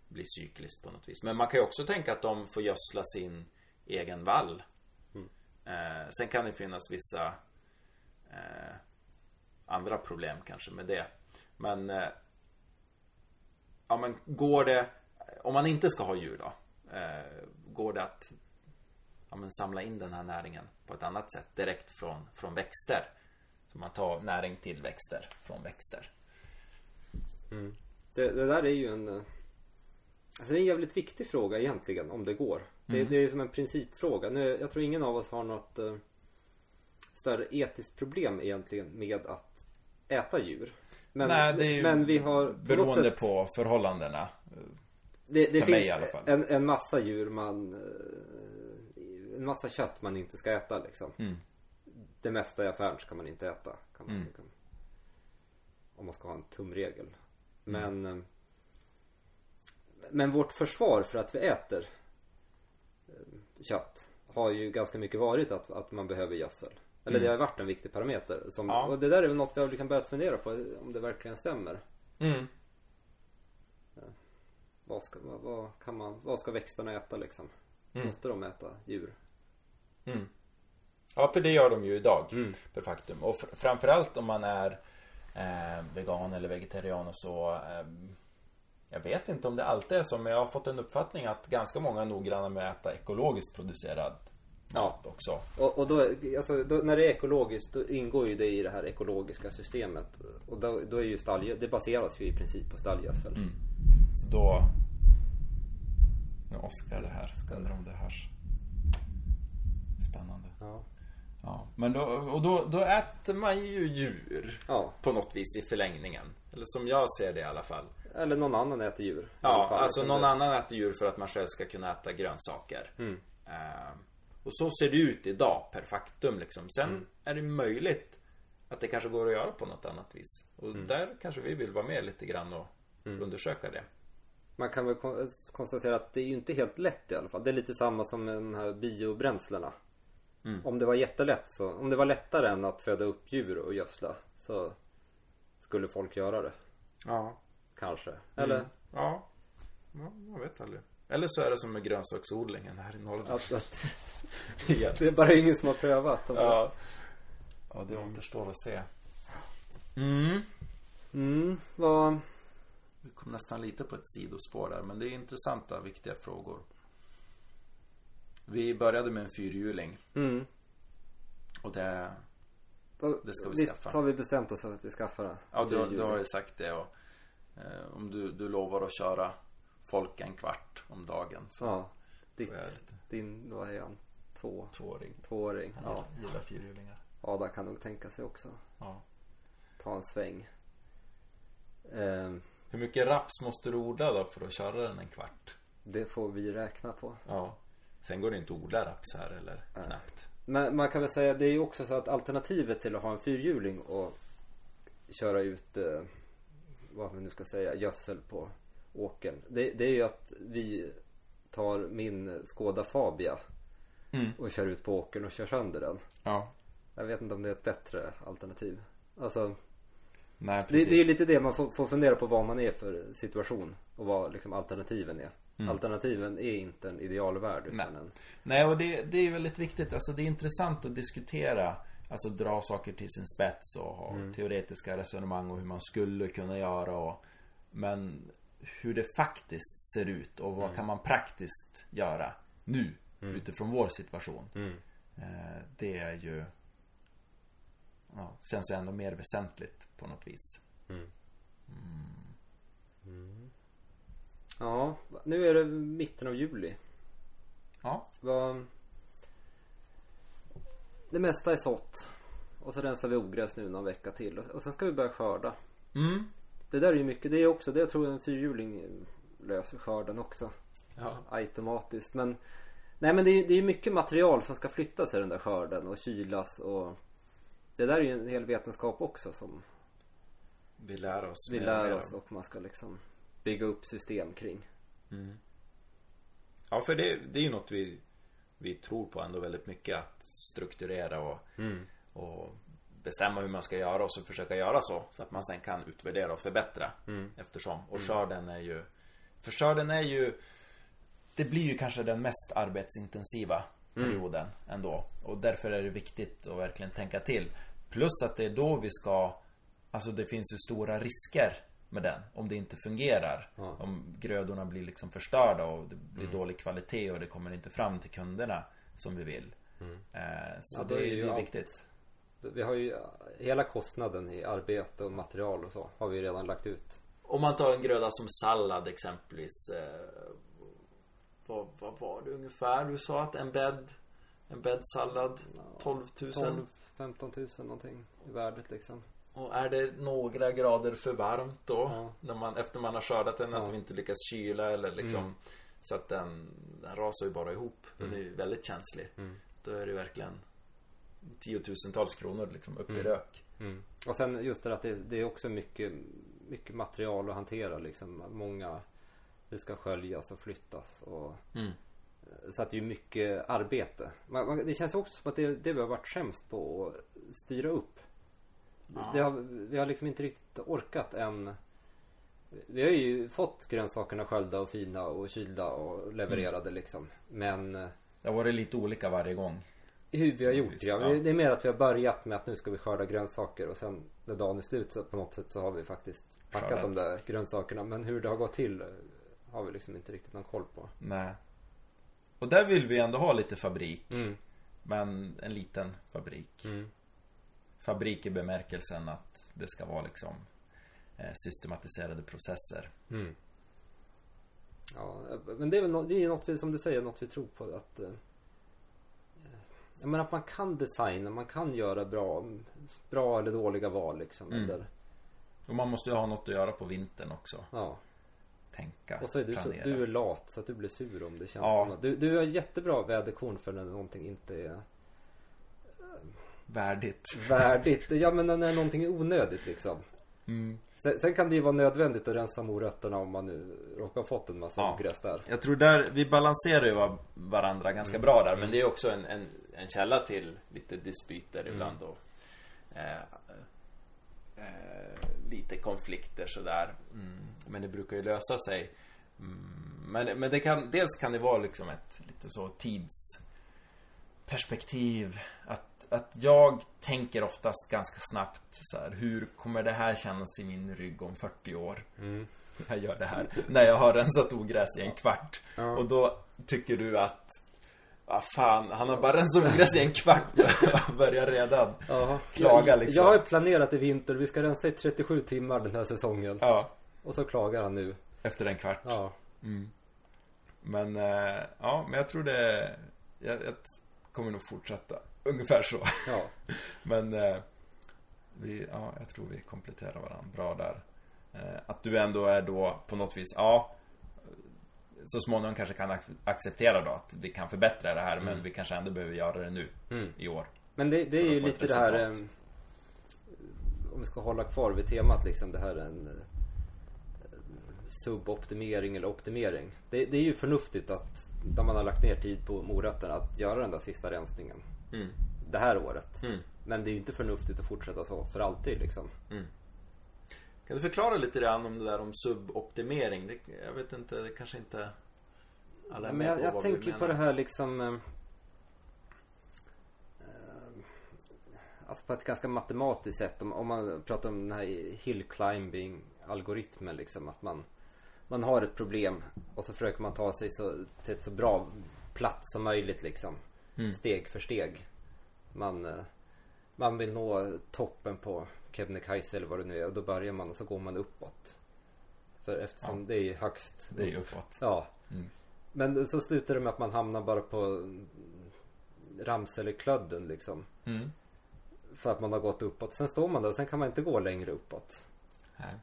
bli cykliskt på något vis. Men man kan ju också tänka att de får gödsla sin egen vall. Eh, Sen kan det finnas vissa eh, andra problem kanske med det. Men Ja men går det Om man inte ska ha djur då eh, Går det att ja, men samla in den här näringen på ett annat sätt direkt från, från växter Så man tar näring till växter från växter Det, det där är ju en eh, Alltså det är en jävligt viktig fråga egentligen om det går. Det, det är som en principfråga. Nu, jag tror ingen av oss har något eh, större etiskt problem egentligen med att äta djur. Men, Nej det är ju men vi har på beroende sätt- på förhållandena Det, det För mig finns i alla fall. En, en massa djur man eh, En massa kött man inte ska äta liksom Mm. Det mesta i affären ska man inte äta kan man, Mm. liksom. om man ska ha en tumregel. Men eh, Men vårt försvar för att vi äter eh, kött har ju ganska mycket varit att, att man behöver gödsel. Eller det har varit en viktig parameter. Som, Ja. Och det där är väl något vi har liksom börjat fundera på om det verkligen stämmer. Mm. Vad ska, vad, vad kan man, vad ska växterna äta liksom? Mm. Måste de äta djur? Mm. Ja, för det gör de ju idag. Mm. Per faktum. Och fr- framförallt om man är eh, vegan eller vegetarian och så. Eh, jag vet inte om det alltid är så, men jag har fått en uppfattning att ganska många är noggranna med att äta ekologiskt producerad mat också. Och, och då, alltså, då, när det är ekologiskt då ingår ju det i det här ekologiska systemet. Och då, då är ju stall, det baseras ju i princip på stallgödsel. Mm. Så då... Nu Oskar det här. Undrar om det hörs. Spännande. Ja. Ja, men då, och då, då äter man ju djur. ja. På något vis i förlängningen. Eller som jag ser det i alla fall. Eller någon annan äter djur. Ja, alltså någon det- annan äter djur för att man själv ska kunna äta grönsaker. Mm. Eh, och så ser det ut idag per faktum liksom. Sen Mm. är det möjligt att det kanske går att göra på något annat vis. Och Mm. där kanske vi vill vara med lite grann och undersöka det. Man kan väl kon- konstatera att det är ju inte helt lätt i alla fall. Det är lite samma som med de här biobränslena. Mm. Om det var jättelätt så, om det var lättare än att föda upp djur och gödsla så skulle folk göra det. Ja. Kanske. Eller Mm. Ja. ja. Jag vet aldrig. Eller så är det som med grönsaksodlingen här i Norrland. att, att det är bara ingen som har prövat. Ja. Ja, det återstår att se. Mm. Mm, vad... Vi kom nästan lite på ett sidospår där, men det är intressanta, viktiga frågor. Vi började med en fyrhjuling Mm. och det... Det ska vi visst skaffa. har vi bestämt oss att vi skaffar det. Ja, du, du har ju sagt det och eh, om du, du lovar att köra folk en kvart om dagen så Ja. Ditt, din, vad är han? Två, tvååring. tvååring. Ja. Ja. Gillar fyrhjulingar. Ada kan nog tänka sig också. Ja. Ta en sväng. Ehm, Hur mycket raps måste du odla då för att köra den en kvart? det får vi räkna på. Ja. Sen går det inte att odla raps här eller knappt. Men man kan väl säga det är ju också så att alternativet till att ha en fyrhjuling och köra ut eh, vad man nu ska säga gödsel på åkern. Det, det är ju att vi tar min Skoda Fabia Mm. och kör ut på åkern och kör sönder den. Ja. Jag vet inte om det är ett bättre alternativ. Alltså Nej, det, precis. det är lite det man får, får fundera på vad man är för situation och vad liksom alternativen är. Mm. Alternativen är inte en idealvärld utan Nej. en Nej, och det, det är väldigt viktigt. Alltså det är intressant att diskutera. Alltså dra saker till sin spets och ha teoretiska resonemang och hur man skulle kunna göra och Men hur det faktiskt ser ut och vad kan man praktiskt göra nu utifrån vår situation. Eh, det är ju ja, Känns ju ändå mer väsentligt på något vis. Ja, nu är det mitten av juli. Ja. Vad... Det mesta är sått. Och så rensar vi ogräs nu någon vecka till. Och sen ska vi börja skörda. Mm. Det där är ju mycket, det är också, det jag tror en fyrhjuling löser skörden också. Ja. Automatiskt. Men Nej men det är ju det är ju mycket material som ska flyttas i den där skörden och kylas och Det där är ju en hel vetenskap också som Vi lär oss. vi lär oss och man ska liksom bygga upp system kring. Ja, för det, det är ju något vi, vi tror på ändå väldigt mycket. Att strukturera och, och bestämma hur man ska göra och så försöka göra så. Så att man sen kan utvärdera och förbättra. Eftersom. Och skörden är ju För skörden är ju Det blir ju kanske den mest arbetsintensiva perioden ändå. Och därför är det viktigt att verkligen tänka till. Plus att det är då vi ska Alltså det finns ju stora risker med den. Om det inte fungerar. Ja. Om grödorna blir liksom förstörda och det blir dålig kvalitet och det kommer inte fram till kunderna som vi vill. Eh, så Ja, det, är det är viktigt. Vi har ju hela kostnaden i arbete och material och så har vi redan lagt ut. Om man tar en gröda som sallad exempelvis. Eh, vad, vad var det ungefär? Du sa att en bädd En bäddsallad 12 000 12 15 000 någonting i värdet liksom. Och är det några grader för varmt då? Ja. När man, efter man har skördat den, Ja. att vi inte lyckas kyla eller liksom Mm. Så att den, den rasar ju bara ihop. Den är ju väldigt känslig. Mm. Då är det verkligen Tiotusentals kronor liksom upp i Mm. rök. Mm. Och sen just det att det, det är också mycket, mycket material att hantera liksom. Många, det ska sköljas och flyttas och Mm. Så att det är ju mycket arbete. Man, man, det känns också som att det det vi har varit sämst på att styra upp. Ja. Det har, vi har liksom inte riktigt orkat än. Vi har ju fått grönsakerna sköljda och fina och kylda och levererade liksom. Men Det har varit lite olika varje gång. Hur vi har gjort Precis, det. Ja. Det är mer att vi har börjat med att nu ska vi skörda grönsaker och sen när dagen är slut så på något sätt så har vi faktiskt packat Skördat. de där grönsakerna. Men hur det har gått till har vi liksom inte riktigt någon koll på. Nej. Och där vill vi ändå ha lite fabrik. Mm. Men en liten fabrik. Mm. Fabrik i bemärkelsen att det ska vara liksom eh, systematiserade processer. Mm. Ja, men det är väl nå- det är något vi, som du säger, något vi tror på att eh, jag menar att man kan designa, man kan göra bra, bra eller dåliga val liksom. Mm. Eller, Och man måste ju ha något att göra på vintern också. ja. Tänka, Och så är du, så, planera. du är lat så att du blir sur om det känns Ja. som att du, du har jättebra väderkorn för när någonting inte är Värdigt. värdigt. Ja men när någonting är onödigt liksom. Mm. Sen, sen kan det ju vara nödvändigt att rensa morötterna om man nu råkar ha fått en massa Ja. ogräs där. Jag tror där, vi balanserar ju va- varandra ganska bra där. Men det är också en, en, en källa till lite dispyter ibland och eh, eh, lite konflikter sådär. Mm. Men det brukar ju lösa sig. Mm. Men, men det kan, dels kan det vara liksom ett lite så tidsperspektiv. Att, att jag tänker oftast ganska snabbt så här, hur kommer det här kännas i min rygg om 40 år? Mm. <laughs> jag gör det här när jag har rensat ogräs i en kvart. Och då tycker du att vad fan, han har bara ogräs i en kvart Jag <laughs> börjar redan. Klaga liksom. Jag har ju planerat i vinter, vi ska rensa i 37 timmar den här säsongen. Ja, Och så klagar han nu. efter en kvart Ja. mm. Men, eh, ja, men jag tror det jag, jag kommer nog fortsätta Ungefär så Ja. <laughs> Men eh, vi, ja, jag tror vi kompletterar varandra bra där eh, Att du ändå är då på något vis, ja Så småningom kanske kan ac- acceptera då att vi kan förbättra det här men vi kanske ändå behöver göra det nu Mm. i år Men det, det är ju lite det här resultat. eh, Om vi ska hålla kvar vid temat liksom det här en eh, Suboptimering eller optimering det, det är ju förnuftigt att När man har lagt ner tid på morötterna att göra den där sista rensningen mm. Det här året Mm. Men det är ju inte förnuftigt att fortsätta så för alltid liksom Kan du förklara lite grann om det där om suboptimering? Det, jag vet inte, det kanske inte alla är Men med jag, på jag tänker på det här liksom eh, eh, Alltså på ett ganska matematiskt sätt om, om man pratar om den här hill climbing algoritmen liksom att man Man har ett problem och så försöker man ta sig så, till ett så bra plats som möjligt liksom Mm. Steg för steg Man eh, Man vill nå toppen på Kebnekaise eller vad det nu är och då börjar man och så går man uppåt För eftersom Ja. det är ju högst Det är ju uppåt Ja Mm. men så slutar det med att man hamnar bara på Ramseleklödden liksom. Mm. För att man har gått uppåt. Sen står man där och sen kan man inte gå längre uppåt. Här.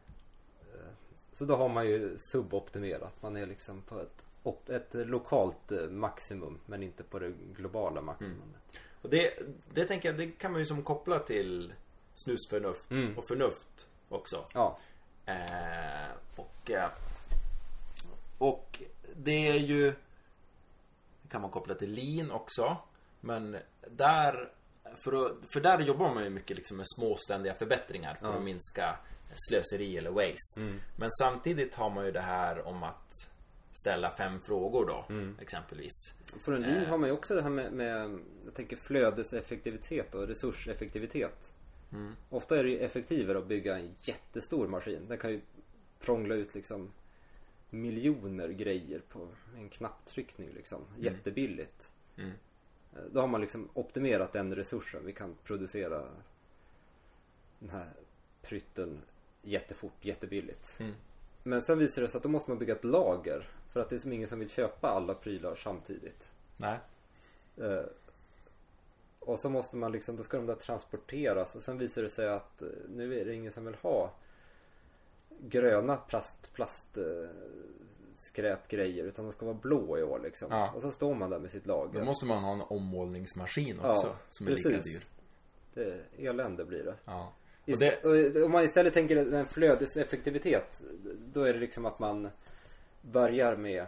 Så då har man ju suboptimerat. Man är liksom på ett, op- ett lokalt eh, maximum men inte på det globala maximumet. Och det, det tänker jag, det kan man ju som koppla till snusförnuft Mm. och förnuft också. Ja. Eh, och, eh, och det är ju det kan man koppla till lean också. Men där för, att, för där jobbar man ju mycket liksom med småständiga förbättringar för Ja. att minska slöseri eller waste. Mm. Men samtidigt har man ju det här om att ställa fem frågor då, Mm. exempelvis. För en lean Eh. har man ju också det här med, med jag tänker flödeseffektivitet och resurseffektivitet. Mm. Ofta är det ju effektivare att bygga en jättestor maskin. Den kan ju prångla ut liksom miljoner grejer på en knapptryckning liksom. Jättebilligt. Mm. Eh, Då har man liksom optimerat den resursen. Vi kan producera den här prytten jättefort, jättebilligt. Mm. Men sen visar det sig att då måste man bygga ett lager. För att det är som ingen som vill köpa alla prylar samtidigt. Nej. Och så måste man liksom, då ska de där transporteras och sen visar det sig att eh, nu är det ingen som vill ha gröna plast, plast eh, skräpgrejer utan de ska vara blå i år liksom. Ja. Och så står man där med sitt lager. Då måste man ha en ommålningsmaskin Ja, också som är lika precis. dyr. Det, elände blir det. Ja. Och det- och om man istället tänker en flödeseffektivitet. Då är det liksom att man börjar med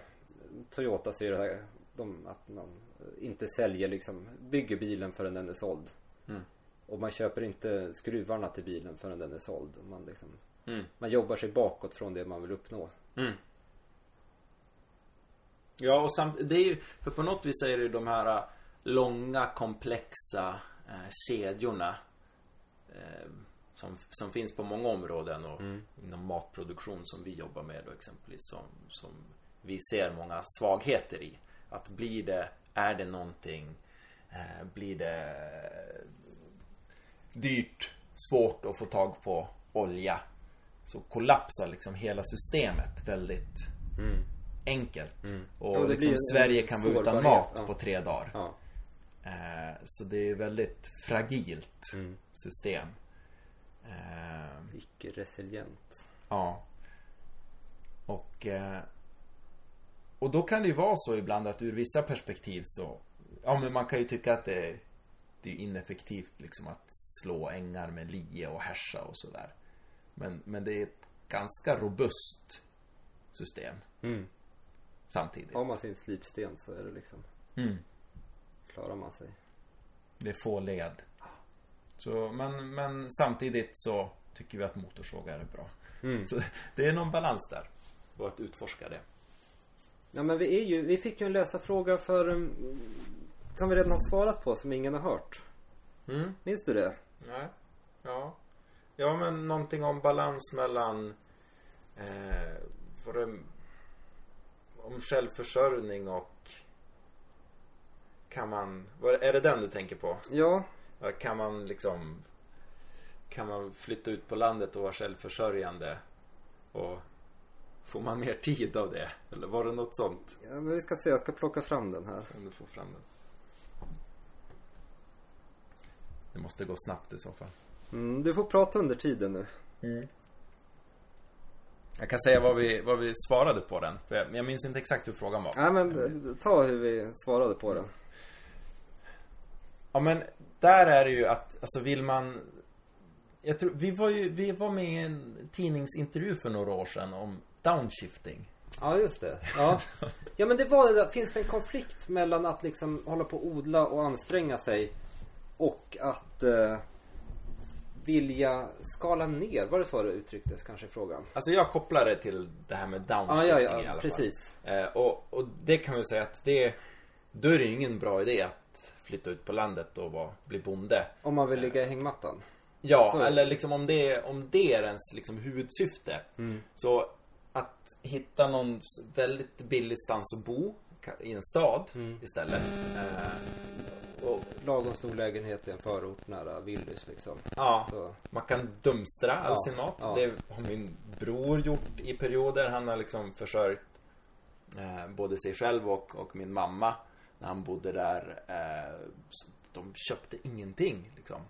Toyota så är det här, de, att man inte säljer liksom, bygger bilen förrän den är såld. Mm. Och man köper inte skruvarna till bilen förrän den är såld. Man, liksom, Mm. man jobbar sig bakåt från det man vill uppnå. Mm. Ja, och samt, det är ju, för på något vis är det ju de här äh, långa komplexa eh, kedjorna eh, som, som finns på många områden och inom matproduktion som vi jobbar med då exempelvis som, som vi ser många svagheter i. Att blir det, är det någonting, eh, blir det dyrt, svårt att få tag på olja så kollapsar liksom hela systemet väldigt enkelt. Och Ja, det blir liksom Sverige kan vara utan mat ja. på tre dagar. Ja. Eh, så det är väldigt fragilt Mm. system. Eh, Icke resilient. ja. Och eh, Och då kan det ju vara så ibland att ur vissa perspektiv så Ja men man kan ju tycka att det Det är ineffektivt liksom att slå ängar med lie och härsa och sådär men, men det är ett ganska robust System Mm. samtidigt Har man sin slipsten så är det liksom mm. Klarar man sig. Det är få led. Så, men, men samtidigt så tycker vi att motorsågar är bra. Mm. Så det är någon balans där. Och att utforska det. Ja men vi är ju, vi fick ju en läsarfråga för um, Som vi redan har svarat på som ingen har hört. Mm. Minns du det? Nej. Ja. Ja men någonting om balans mellan eh, det, om självförsörjning och kan man, vad, är det den du tänker på? Ja. Ja, Kan man liksom Kan man flytta ut på landet och vara självförsörjande Och Får man mer tid av det? Eller var det något sånt? ja men vi ska se, jag ska plocka fram den här. Du får fram den Det måste gå snabbt i så fall Mm, du får prata under tiden nu. Jag kan säga vad vi, vad vi svarade på den för jag, jag minns inte exakt hur frågan var Nej men eh, ta hur vi svarade på den. Ja men där är det ju att, alltså vill man Jag tror, vi var ju, vi var med i en tidningsintervju för några år sedan om downshifting Ja just det. Ja. ja men det var det där, finns det en konflikt mellan att liksom hålla på och odla och anstränga sig och att eh, vilja skala ner? Var det så det uttrycktes kanske i frågan? Alltså jag kopplar det till det här med Ja, downshifting ja, i alla ja, fall. precis. Eh, och, och det kan vi säga att det Då är det ju ingen bra idé att flytta ut på landet och vara, bli bonde. Om man vill ligga i hängmattan. Ja, Så eller liksom om det, om det är ens liksom huvudsyfte. Så att hitta någon väldigt billig stans att bo i en stad istället. Eh, och, Lagom stor lägenhet i en förort nära Willys liksom. ja, Så. man kan dumstra all Ja, sin mat. ja. Det har min bror gjort i perioder. Han har liksom försörjt eh, både sig själv och, och min mamma när han bodde där. Eh, de köpte ingenting liksom.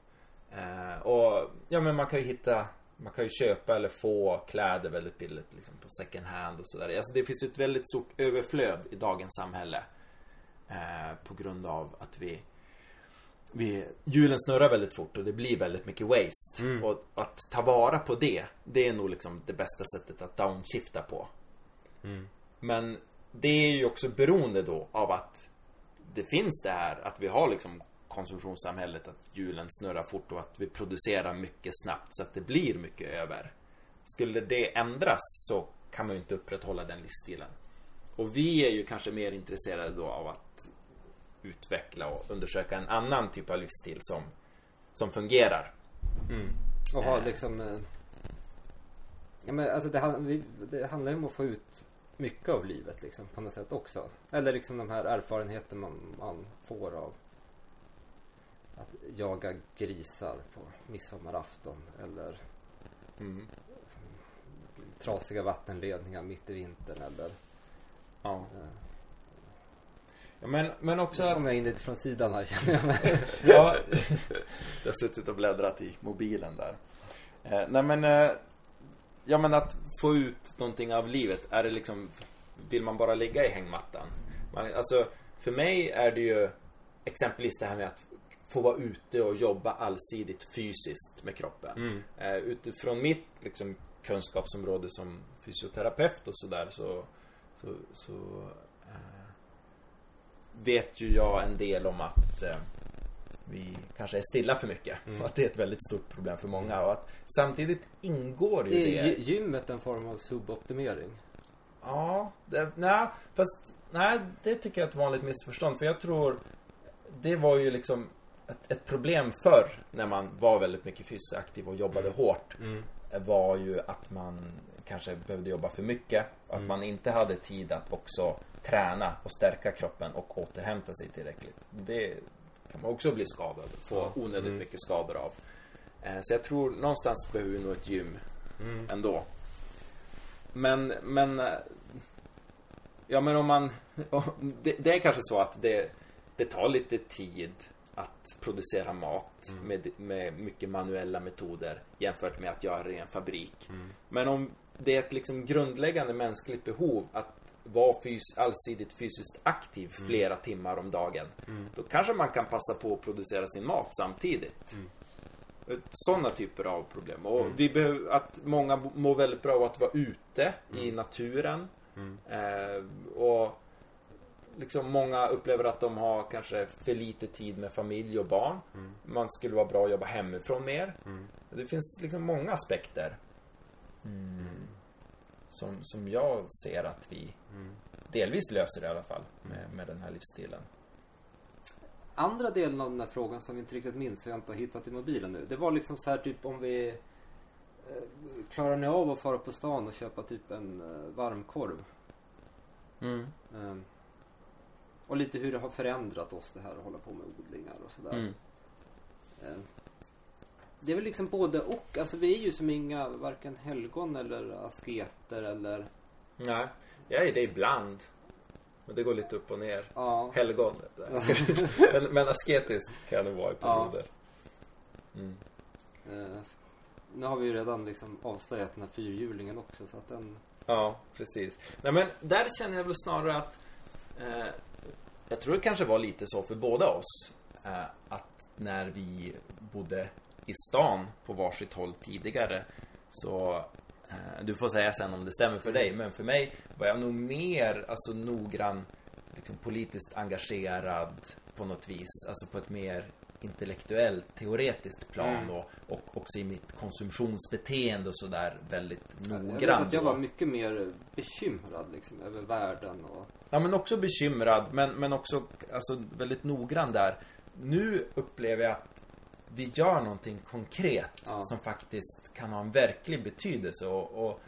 Eh, och ja men man kan ju hitta man kan ju köpa eller få kläder väldigt billigt liksom på second hand och sådär. Alltså det finns ju ett väldigt stort överflöd i dagens samhälle. Eh, på grund av att vi vi, hjulen snurrar väldigt fort och det blir väldigt mycket waste. Och att ta vara på det, det är nog liksom det bästa sättet att downshifta på. Men det är ju också beroende då av att det finns det här att vi har liksom konsumtionssamhället, att hjulen snurrar fort och att vi producerar mycket snabbt så att det blir mycket över. Skulle det ändras så kan man ju inte upprätthålla den livsstilen. Och vi är ju kanske mer intresserade då av att utveckla och undersöka en annan typ av livsstil som, som fungerar. Och ha liksom eh, Ja men alltså det, det handlar ju om att få ut mycket av livet liksom på något sätt också. Eller liksom de här erfarenheterna man, man får av att jaga grisar på midsommarafton eller Mm. trasiga vattenledningar mitt i vintern eller Ja. eh, ja men, men också Nu kommer jag in lite från sidan här känner jag mig. <laughs> Ja, <laughs> jag har suttit och bläddrat i mobilen där. Eh, nej men, eh, ja men att få ut någonting av livet, är det liksom, vill man bara ligga i hängmattan? Man, alltså, för mig är det ju exempelvis det här med att få vara ute och jobba allsidigt fysiskt med kroppen. Mm. Eh, utifrån mitt liksom, kunskapsområde som fysioterapeut och sådär så, så, så eh, vet ju jag en del om att eh, vi kanske är stilla för mycket. Mm. Och att det är ett väldigt stort problem för många. Och att samtidigt ingår ju Är det. gy- gymmet en form av suboptimering? Ja, det, nej, fast nej, det tycker jag är ett vanligt missförstånd. För jag tror det var ju liksom ett, ett problem förr när man var väldigt mycket fysiskt aktiv och jobbade hårt. Var ju att man kanske behövde jobba för mycket. Och att man inte hade tid att också träna och stärka kroppen och återhämta sig tillräckligt. Det kan man också bli skadad få onödigt mycket skador av. Eh, Så jag tror någonstans behöver vi nog ett gym ändå. Men, men eh, Ja men om man <laughs> det, det är kanske så att det, det tar lite tid att producera mat med, med mycket manuella metoder jämfört med att göra det i en fabrik. Men om det är ett liksom grundläggande mänskligt behov att vara fys allsidigt fysiskt aktiv flera timmar om dagen. Då kanske man kan passa på att producera sin mat samtidigt. Sådana typer av problem. Och vi behöver, att många mår väldigt bra av att vara ute i naturen. Eh, och liksom många upplever att de har kanske för lite tid med familj och barn. Man skulle vara bra att jobba hemifrån mer. Det finns liksom många aspekter. Mm. Som, som jag ser att vi delvis löser i alla fall med, med den här livsstilen. Andra delen av den här frågan som vi inte riktigt minns, så jag inte har hittat i mobilen nu. Det var liksom så här typ om vi eh, Klarar ni av att fara på stan och köpa typ en eh, varmkorv? Mm. Eh, och lite hur det har förändrat oss det här att hålla på med odlingar och sådär. Mm. Eh, Det är väl liksom både och. Alltså vi är ju som inga varken helgon eller asketer eller Nej, jag är det ibland. Men det går lite upp och ner. ja. Helgon. <laughs> men, men asketisk kan jag nog vara i Ja. perioder. Mm. Eh, nu har vi ju redan liksom avslöjat den här fyrhjulingen också så att den Ja, precis. Nej men där känner jag väl snarare att eh, Jag tror det kanske var lite så för båda oss eh, Att när vi bodde i stan på varsitt håll tidigare Så eh, Du får säga sen om det stämmer för dig Men för mig var jag nog mer alltså noggrann liksom politiskt engagerad på något vis Alltså på ett mer intellektuellt, teoretiskt plan Mm. och, och också i mitt konsumtionsbeteende och sådär väldigt Jag vet noggrant. att jag då. var mycket mer bekymrad liksom över världen och Ja men också bekymrad men, men också alltså, väldigt noggrann där. Nu upplever jag att vi gör någonting konkret Ja. som faktiskt kan ha en verklig betydelse och, och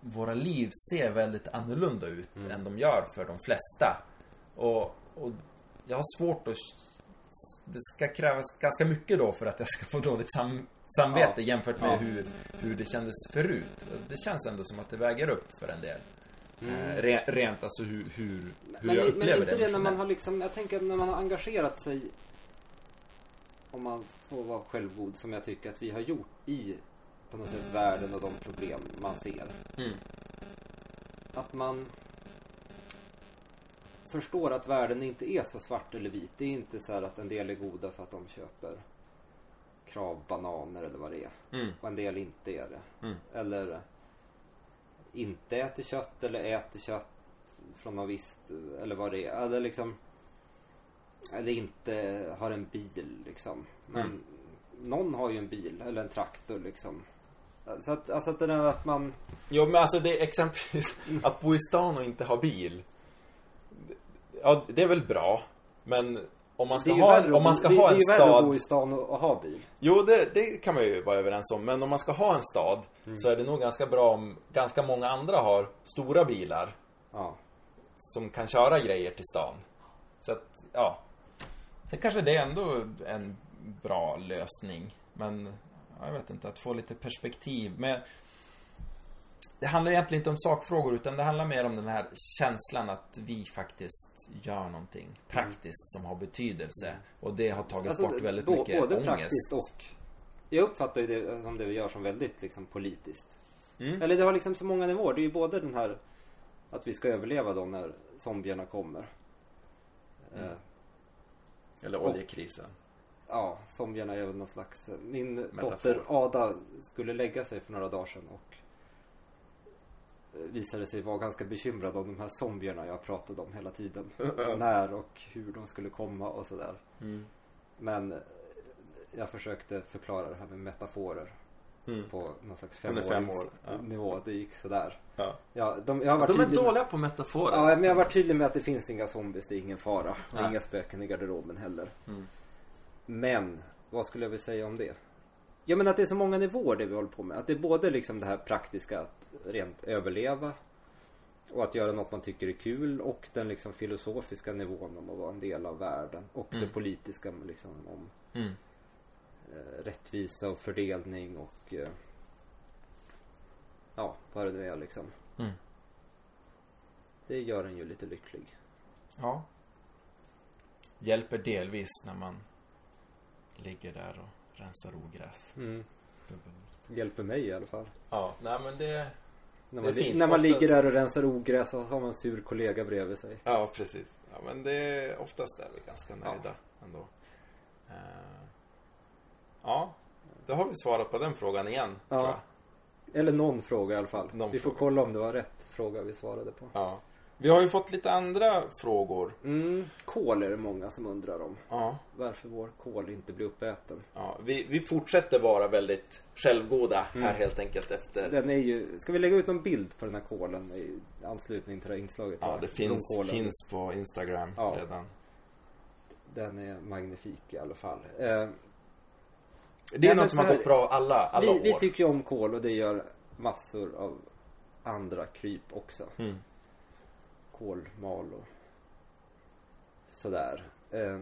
våra liv ser väldigt annorlunda ut Mm. än de gör för de flesta. Och, och jag har svårt att det ska krävas ganska mycket då för att jag ska få dåligt sam, samvete Ja. jämfört med Ja. hur, hur det kändes förut. Det känns ändå som att det väger upp för en del. Mm. Eh, re, rent alltså hur, hur, hur Men, jag men upplever inte det när man har liksom, jag tänker när man har engagerat sig om man får vara självgod som jag tycker att vi har gjort i på något sätt världen och de problem man ser. Mm. Att man förstår att världen inte är så svart eller vit. Det är inte så här att en del är goda för att de köper kravbananer eller vad det är. Mm. Och en del inte är det. Mm. Eller inte äter kött eller äter kött från något visst eller vad det är. Eller liksom eller inte har en bil liksom. Men Mm. någon har ju en bil eller en traktor liksom. Så att, alltså att det där att man Jo men alltså det är exempelvis att bo i stan och inte ha bil. Ja det är väl bra. Men om man ska det ha, att om man bo- ska det, ha det en är ju värre att bo i stad. stan och, och ha bil. Jo det, det kan man ju vara överens om. Men om man ska ha en stad Mm. så är det nog ganska bra om ganska många andra har stora bilar. Ja. som kan köra grejer till stan. Så att, ja. Sen kanske det är ändå en bra lösning. Men, ja, jag vet inte, att få lite perspektiv. Men det handlar egentligen inte om sakfrågor utan det handlar mer om den här känslan att vi faktiskt gör någonting praktiskt som har betydelse. Och det har tagit Alltså, bort väldigt mycket både ångest. praktiskt och jag uppfattar ju det som det vi gör som väldigt liksom politiskt. Mm. Eller det har liksom så många nivåer. Det är ju både den här att vi ska överleva då när zombierna kommer. Mm. Eh, Eller oljekrisen. ja, zombierna är väl någon slags... Min Metafor. dotter Ada skulle lägga sig för några dagar sedan och visade sig vara ganska bekymrad om de här zombierna jag pratade om hela tiden. <laughs> När och hur de skulle komma och sådär. Mm. Men eh, jag försökte förklara det här med metaforer Mm. på någon slags Under fem ja. Det gick sådär. Ja. Ja, de, jag varit De är med- dåliga på metaforer. Ja, men jag varit tydlig med att det finns inga zombies, det är ingen fara. Och inga spöken i garderoben heller. Mm. Men, vad skulle jag vilja säga om det? Ja men att det är så många nivåer det vi håller på med. Att det är både liksom det här praktiska att rent överleva och att göra något man tycker är kul och den liksom filosofiska nivån om att vara en del av världen. Och Mm. det politiska liksom om Mm. eh, rättvisa och fördelning och eh, ja, vad det nu är liksom. Mm. Det gör en ju lite lycklig. Ja. Hjälper delvis när man ligger där och rensar ogräs. Mm. Hjälper mig i alla fall. Ja, nej men det... När man, li- när man ligger där och rensar ogräs så har man en sur kollega bredvid sig. Ja, precis. Ja, men det är oftast är vi ganska nöjda ändå. Eh, ja, då har vi svarat på den frågan igen. Ja. Eller någon fråga i alla fall. Någon vi får fråga. kolla om det var rätt fråga vi svarade på. ja. Vi har ju fått lite andra frågor. Mm, kol är det många som undrar om. Ja. Varför vår kol inte blir uppäten. ja vi, vi fortsätter vara väldigt självgoda Mm. här helt enkelt efter... Den är ju, ska vi lägga ut en bild på den här kolen i anslutning till det här inslaget? Ja, här? det finns, Blomkålen. finns på Instagram Ja. redan. Den är magnifik i alla fall. Eh, Det är Nej, något som har gått bra alla, alla vi, år. vi tycker ju om kol och det gör massor av andra kryp också. Mm. Kolmal och sådär. Eh,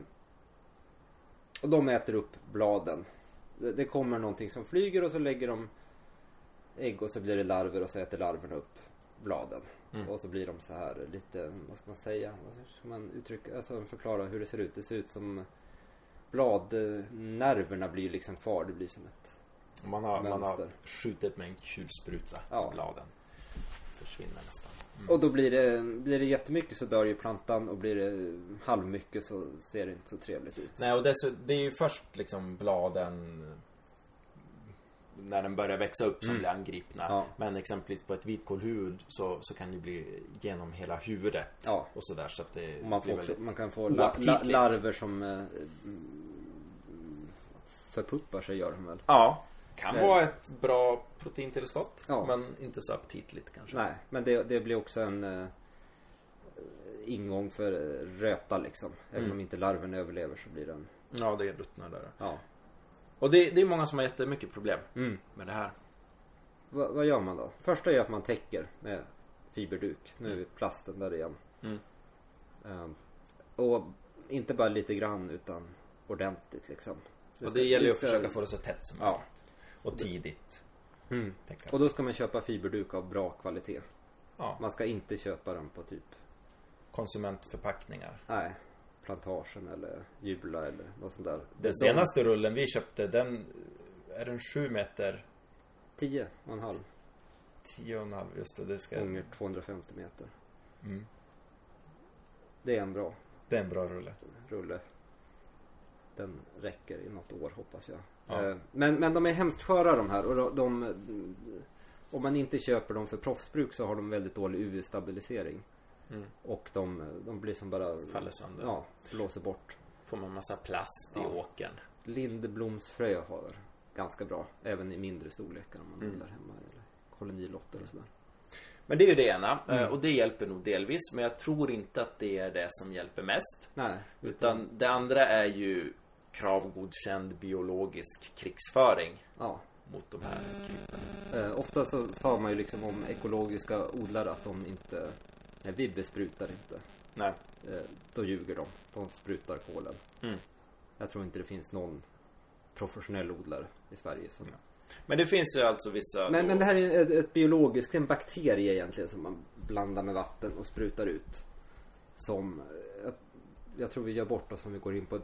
och de äter upp bladen. Det, det kommer någonting som flyger och så lägger de ägg och så blir det larver och så äter larverna upp bladen. Mm. Och så blir de så här lite, vad ska man säga? Vad ska man uttrycka? Alltså förklara hur det ser ut. Det ser ut som bladnerverna blir liksom kvar. Det blir som ett Man har, man har Mönster. skjutit med en kulspruta Ja. bladen. Försvinner nästan. Och då blir det, blir det jättemycket så dör ju plantan och blir det halvmycket så ser det inte så trevligt ut. Nej och dess, det är ju först liksom bladen när den börjar växa upp som Mm. blir angripna. Ja. Men exempelvis på ett vitkålhuvud så, så kan det bli genom hela huvudet. Ja. Och sådär så att det man, blir får också, man kan få la, la, larver som eh, förpuppar sig gör de väl? Ja. Kan Eh. vara ett bra proteintillskott. Ja. Men inte så aptitligt kanske. Nej, men det, det blir också en eh, ingång för eh, röta liksom. Även Mm. om inte larven överlever så blir den, Ja, det ruttnar där. ja. Och det, det är många som har jättemycket problem Mm. med det här. Va, vad gör man då? Första är att man täcker med fiberduk. Nu är plasten där igen. Mm. Ehm, och inte bara lite grann utan ordentligt liksom. Och ska- det gäller ju att försöka få det så tätt som möjligt. Ja. Och tidigt. Mm. Och då ska man köpa fiberduk av bra kvalitet. Ja. Man ska inte köpa den på typ, Konsumentförpackningar. nej, plantagen eller Jula eller något sånt där. Den De- senaste rullen vi köpte, den är den 7 meter 10 och en halv 10,5 just det, det ska gånger 250 meter. mm. Det är en bra Det är en bra rulle rulle. Den räcker i något år hoppas jag. Ja. Eh, Men, men de är hemskt sköra de här och de, de om man inte köper dem för proffsbruk så har de väldigt dålig UV-stabilisering. mm. Och de, de blir som bara Faller sönder Ja, blåser bort. Får man massa plast i Ja. åkern Lindblomsfrö har ganska bra. Även i mindre storlekar om man Mm. odlar hemma. Eller kolonilotter och sådär. Men det är ju det ena Mm. eh, Och det hjälper nog delvis Men jag tror inte att det är det som hjälper mest Nej, Utan det andra är ju Kravgodkänd biologisk krigsföring Ja. Mot de här krypen Eh, ofta så tar man ju liksom om ekologiska odlare att de inte Nej, vi besprutar inte. Nej Eh, då ljuger de. De sprutar kolen. Mm. Jag tror inte det finns någon professionell odlare i Sverige som... Men det finns ju alltså vissa Men, då- men det här är ett, ett biologiskt, en bakterie egentligen som man blandar med vatten och sprutar ut. Som, eh, jag, jag tror vi gör bort oss om vi går in på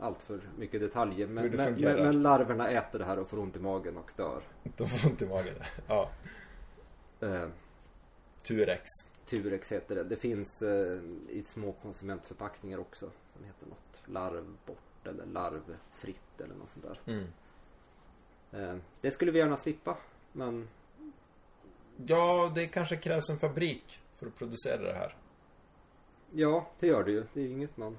allt för mycket detaljer. Men, men, men, men larverna äter det här och får ont i magen och dör. De får ont i magen Ja Eh, Turex Turex heter det. Det finns eh, i små konsumentförpackningar också. Som heter något larvbort bort eller larvfritt eller något sånt där. Mm. Eh, det skulle vi gärna slippa. Men Ja, det kanske krävs en fabrik för att producera det här. ja, det gör det ju. Det är ju inget man...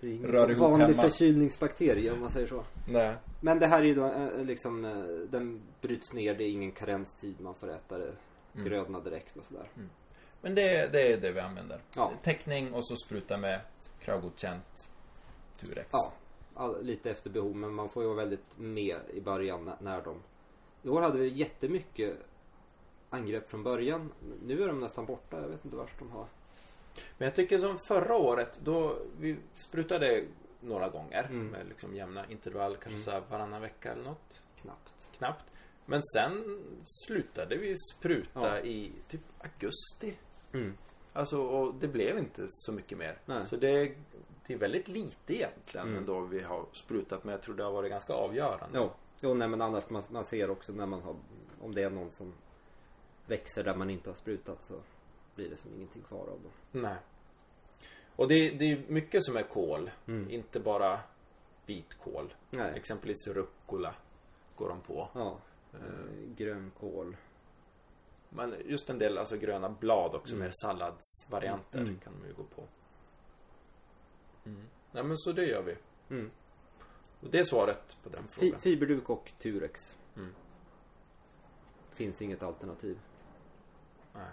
Det är ingen Rör ihop vanlig hemma. förkylningsbakterie om man säger så. Nej. Men det här är ju då eh, liksom, eh, den bryts ner, det är ingen karenstid, man får äta det Mm. gröna direkt och sådär. Men det, det är det vi använder. Ja. Täckning och så spruta med kravgodkänt Turex. Ja, lite efter behov men man får ju vara väldigt med i början när, de... I år hade vi jättemycket angrepp från början. Nu är de nästan borta, jag vet inte vart de har. Men jag tycker som förra året då vi sprutade några gånger Mm. med liksom jämna intervall, kanske Mm. varannan vecka eller något. Knappt. Knappt. Men sen slutade vi spruta Ja. i typ augusti. Mm. Alltså, och det blev inte så mycket mer. Nej. Så det, det är väldigt lite egentligen Mm. ändå vi har sprutat. Men jag tror det har varit ganska avgörande. Jo, jo nej men annars man, man ser också när man har... Om det är någon som växer där man inte har sprutat så blir det som ingenting kvar av dem. Nej. Och det, det är mycket som är kol. Mm. Inte bara vitkål. Nej. Exempelvis rucola går de på. Ja. Eh, grönkål. Men just en del alltså gröna blad också Mm. med salladsvarianter Mm. kan de ju gå på. Mm. Nej men så det gör vi. Mm. Och det är svaret på den Fi, frågan. fiberduk och Turex. Mm. Finns inget alternativ Nej.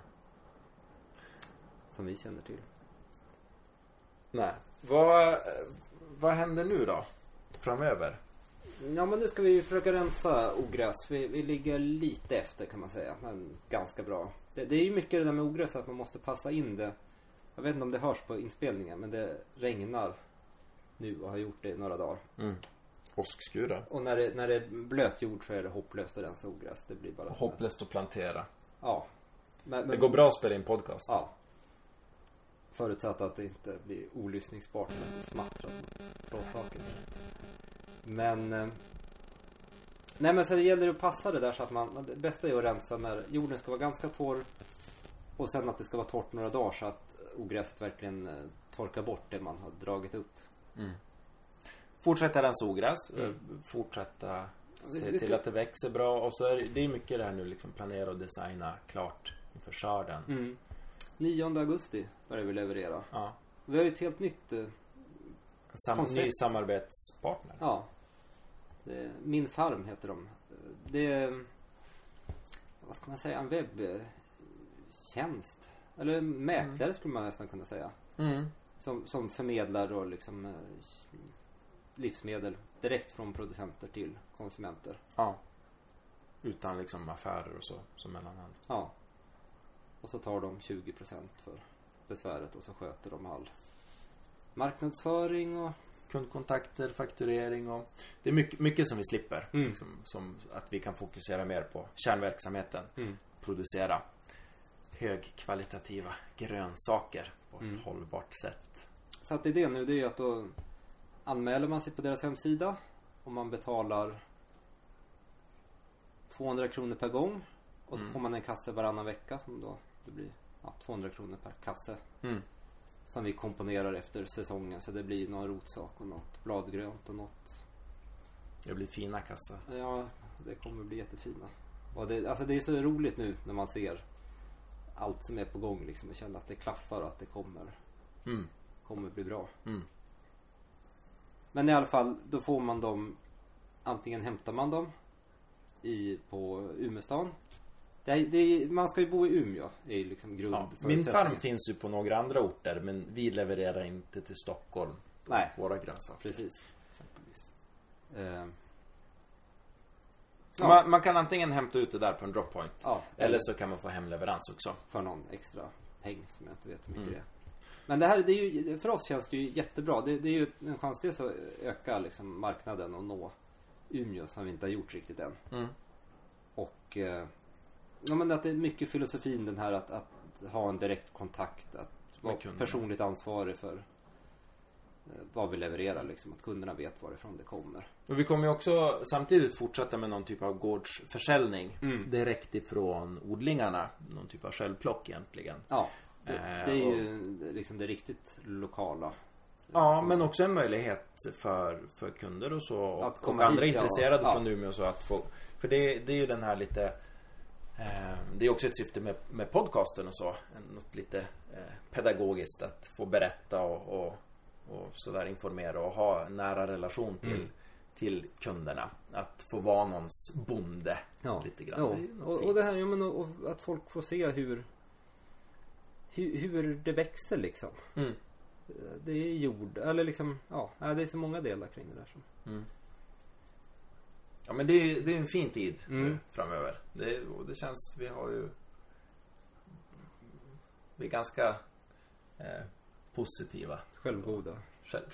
som vi känner till. Nej. Vad, vad händer nu då? Framöver? Ja men nu ska vi försöka rensa ogräs. Vi, vi ligger lite efter kan man säga. Men ganska bra. Det, det är ju mycket det där med ogräs att man måste passa in det. Jag vet inte om det hörs på inspelningen men det regnar nu och har gjort det i några dagar. Mm. Åskskurar. Och när det, när det är blöt jord så är det hopplöst att rensa ogräs. Det blir bara Hopplöst att plantera. Ja. Men, Det men, går bra att spela in podcast. Ja. Förutsatt att det inte blir olyssningsbart när det smattrar mot plåttaket. Men... eh, Nej men så det gäller att passa det där så att man... Det bästa är att rensa när jorden ska vara ganska torr. Och sen att det ska vara torrt några dagar så att ogräset verkligen eh, torkar bort det man har dragit upp. Mm. Fortsätta rensa ogräs. Mm. eh, Fortsätta Vi- se till att det växer bra. Och så är det, det är mycket det här nu liksom planera och designa klart inför skörden. Mm. 9 augusti börjar vi leverera. Ja. Vi har ju ett helt nytt... eh, Sam, Koncept. ny samarbetspartner. Ja. Det, Min Farm heter de. Det är, vad ska man säga, en webbtjänst. Eller mäklare skulle man nästan kunna säga. Mm. Som, som förmedlar då liksom eh, livsmedel direkt från producenter till konsumenter. Ja. Utan liksom affärer och så som mellanhand. Ja. Och så tar de 20% för besväret och så sköter de all marknadsföring och Kundkontakter, fakturering och Det är mycket, mycket som vi slipper. Mm. Liksom, som att vi kan fokusera mer på kärnverksamheten. mm. Producera högkvalitativa grönsaker på ett Mm. hållbart sätt. Så att idén nu det är att då anmäler man sig på deras hemsida och man betalar 200 kronor per gång och så Mm. får man en kasse varannan vecka som då det blir ja, 200 kronor per kasse Mm. som vi komponerar efter säsongen så det blir någon rotsak och något bladgrönt och något Det blir fina kassar. ja det kommer bli jättefina och det, alltså det är så roligt nu när man ser allt som är på gång liksom och känner att det klaffar och att det kommer Mm. kommer bli bra Mm. Men i alla fall, då får man dem Antingen hämtar man dem i, på Umestan det det Man ska ju bo i Umeå är ju liksom grund Ja, min farm finns ju på några andra orter men vi levererar inte till Stockholm. Nej, Våra grönsaker precis exempelvis. eh, Ja. Man, man kan antingen hämta ut det där på en droppoint. Ja, Eller så kan man få hemleverans också. för någon extra peng som jag inte vet hur mycket Mm. det är Men det här, det är ju, för oss känns det ju jättebra Det, det är ju en chans dels att öka liksom marknaden och nå Umeå som vi inte har gjort riktigt än Mm. Och eh, Ja men att det är mycket filosofin den här att, att ha en direkt kontakt Att vara personligt ansvarig för Vad vi levererar liksom Att kunderna vet varifrån det kommer Och vi kommer ju också samtidigt fortsätta med någon typ av gårdsförsäljning. Mm. Direkt ifrån odlingarna. Någon typ av självplock egentligen. Ja Det, Eh, det är och- ju liksom det riktigt lokala Ja, men också en möjlighet för, för kunder och så Att och komma andra hit, intresserade Ja. från Umeå och så att få För det, det är ju den här lite eh, Det är också ett syfte med, med podcasten och så Något lite eh, pedagogiskt att få berätta och, och, och sådär informera och ha nära relation till Mm. Till kunderna Att få vara någons bonde Ja, Lite grann ja. Det Och, och det här, ja, men, och, och att folk får se hur, hur Hur det växer liksom mm. Det är jord, eller liksom, ja, ja, det är så många delar kring det där som Mm. Ja men det är, det är en fin tid Mm. nu framöver. Det, och det känns, vi har ju Vi är ganska eh, positiva. Självgoda Själv,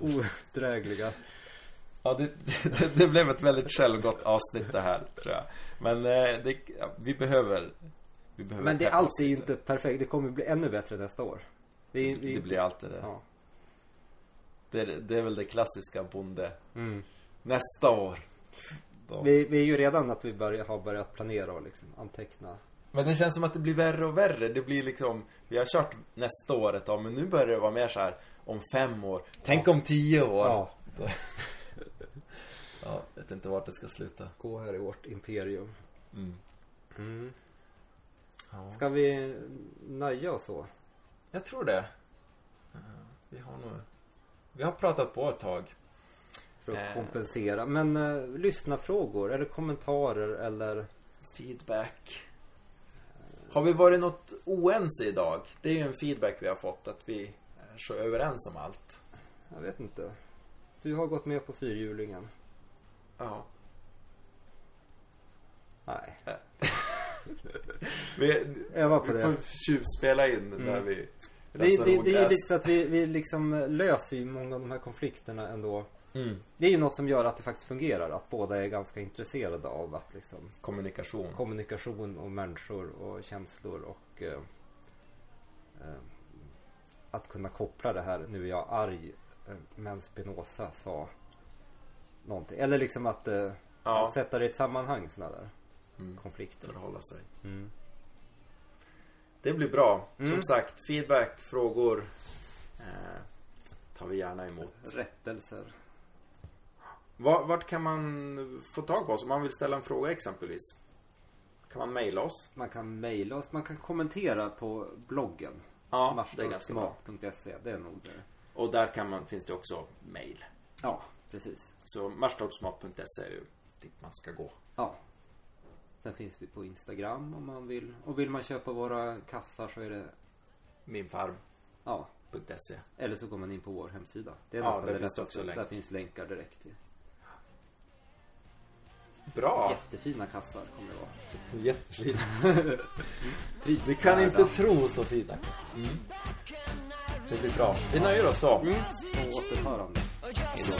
<laughs> Odrägliga ja, det, det, det blev ett väldigt självgott avsnitt det här tror jag. Men eh, det, vi behöver vi behöver Men det, allt är ju inte perfekt, det kommer bli ännu bättre nästa år Det, är, Det blir alltid det. ja. det. Det är väl det klassiska bonde. mm. Nästa år. Då. vi, vi är ju redan att vi börjar, har börjat planera och liksom anteckna Men det känns som att det blir värre och värre. Det blir liksom Vi har kört nästa år ett tag men nu börjar det vara mer så här Om fem år. Tänk om tio år. Ja, <laughs> Ja, vet inte vart det ska sluta. gå här i vårt imperium Mm. mm. Ja. Ska vi nöja oss så? Jag tror det. Eh, Vi har nog Vi har pratat på ett tag. För att Eh. kompensera. Men uh, lyssna frågor eller kommentarer eller Feedback. Har vi varit något oense idag? Det är ju en feedback vi har fått att vi är så överens om allt. Jag vet inte. Du har gått med på fyrhjulingen. Ja. Nej. <laughs> Vi, Öva på vi det. får tjuvspela in Mm. när vi Det, det, det är ju lite så att vi, vi liksom löser ju många av de här konflikterna ändå. Mm. Det är ju något som gör att det faktiskt fungerar. Att båda är ganska intresserade av att liksom Kommunikation. kommunikation och människor och känslor och eh, eh, att kunna koppla det här. Nu är jag arg eh, men Spinoza sa någonting. Eller liksom att, eh, Ja. att sätta det i ett sammanhang sådana där Mm. konflikter. Förhålla sig. Mm. Det blir bra. Mm. Som sagt, feedback, frågor eh, tar vi gärna emot. Rättelser. Var, vart kan man få tag på oss om man vill ställa en fråga exempelvis? Kan man mejla oss? Man kan mejla oss, man kan kommentera på bloggen. Ja, det är ganska bra. Det är nog det. Och där kan man, finns det också mejl. Ja, precis. Så marstorpsmat.se är ju dit man ska gå. Ja. Sen finns vi på Instagram om man vill. Och vill man köpa våra kassar så är det Minfarm.se Ja, eller så går man in på vår hemsida. Det är Ja, nästan det finns det lättaste. Där finns länkar direkt till. Bra! Jättefina kassar kommer det vara. Jättefint. <laughs> Prisvärda. Vi kan inte tro så fina. Mm. Det blir bra. Vi nöjer oss så. Mm. På återhörande. Hejdå.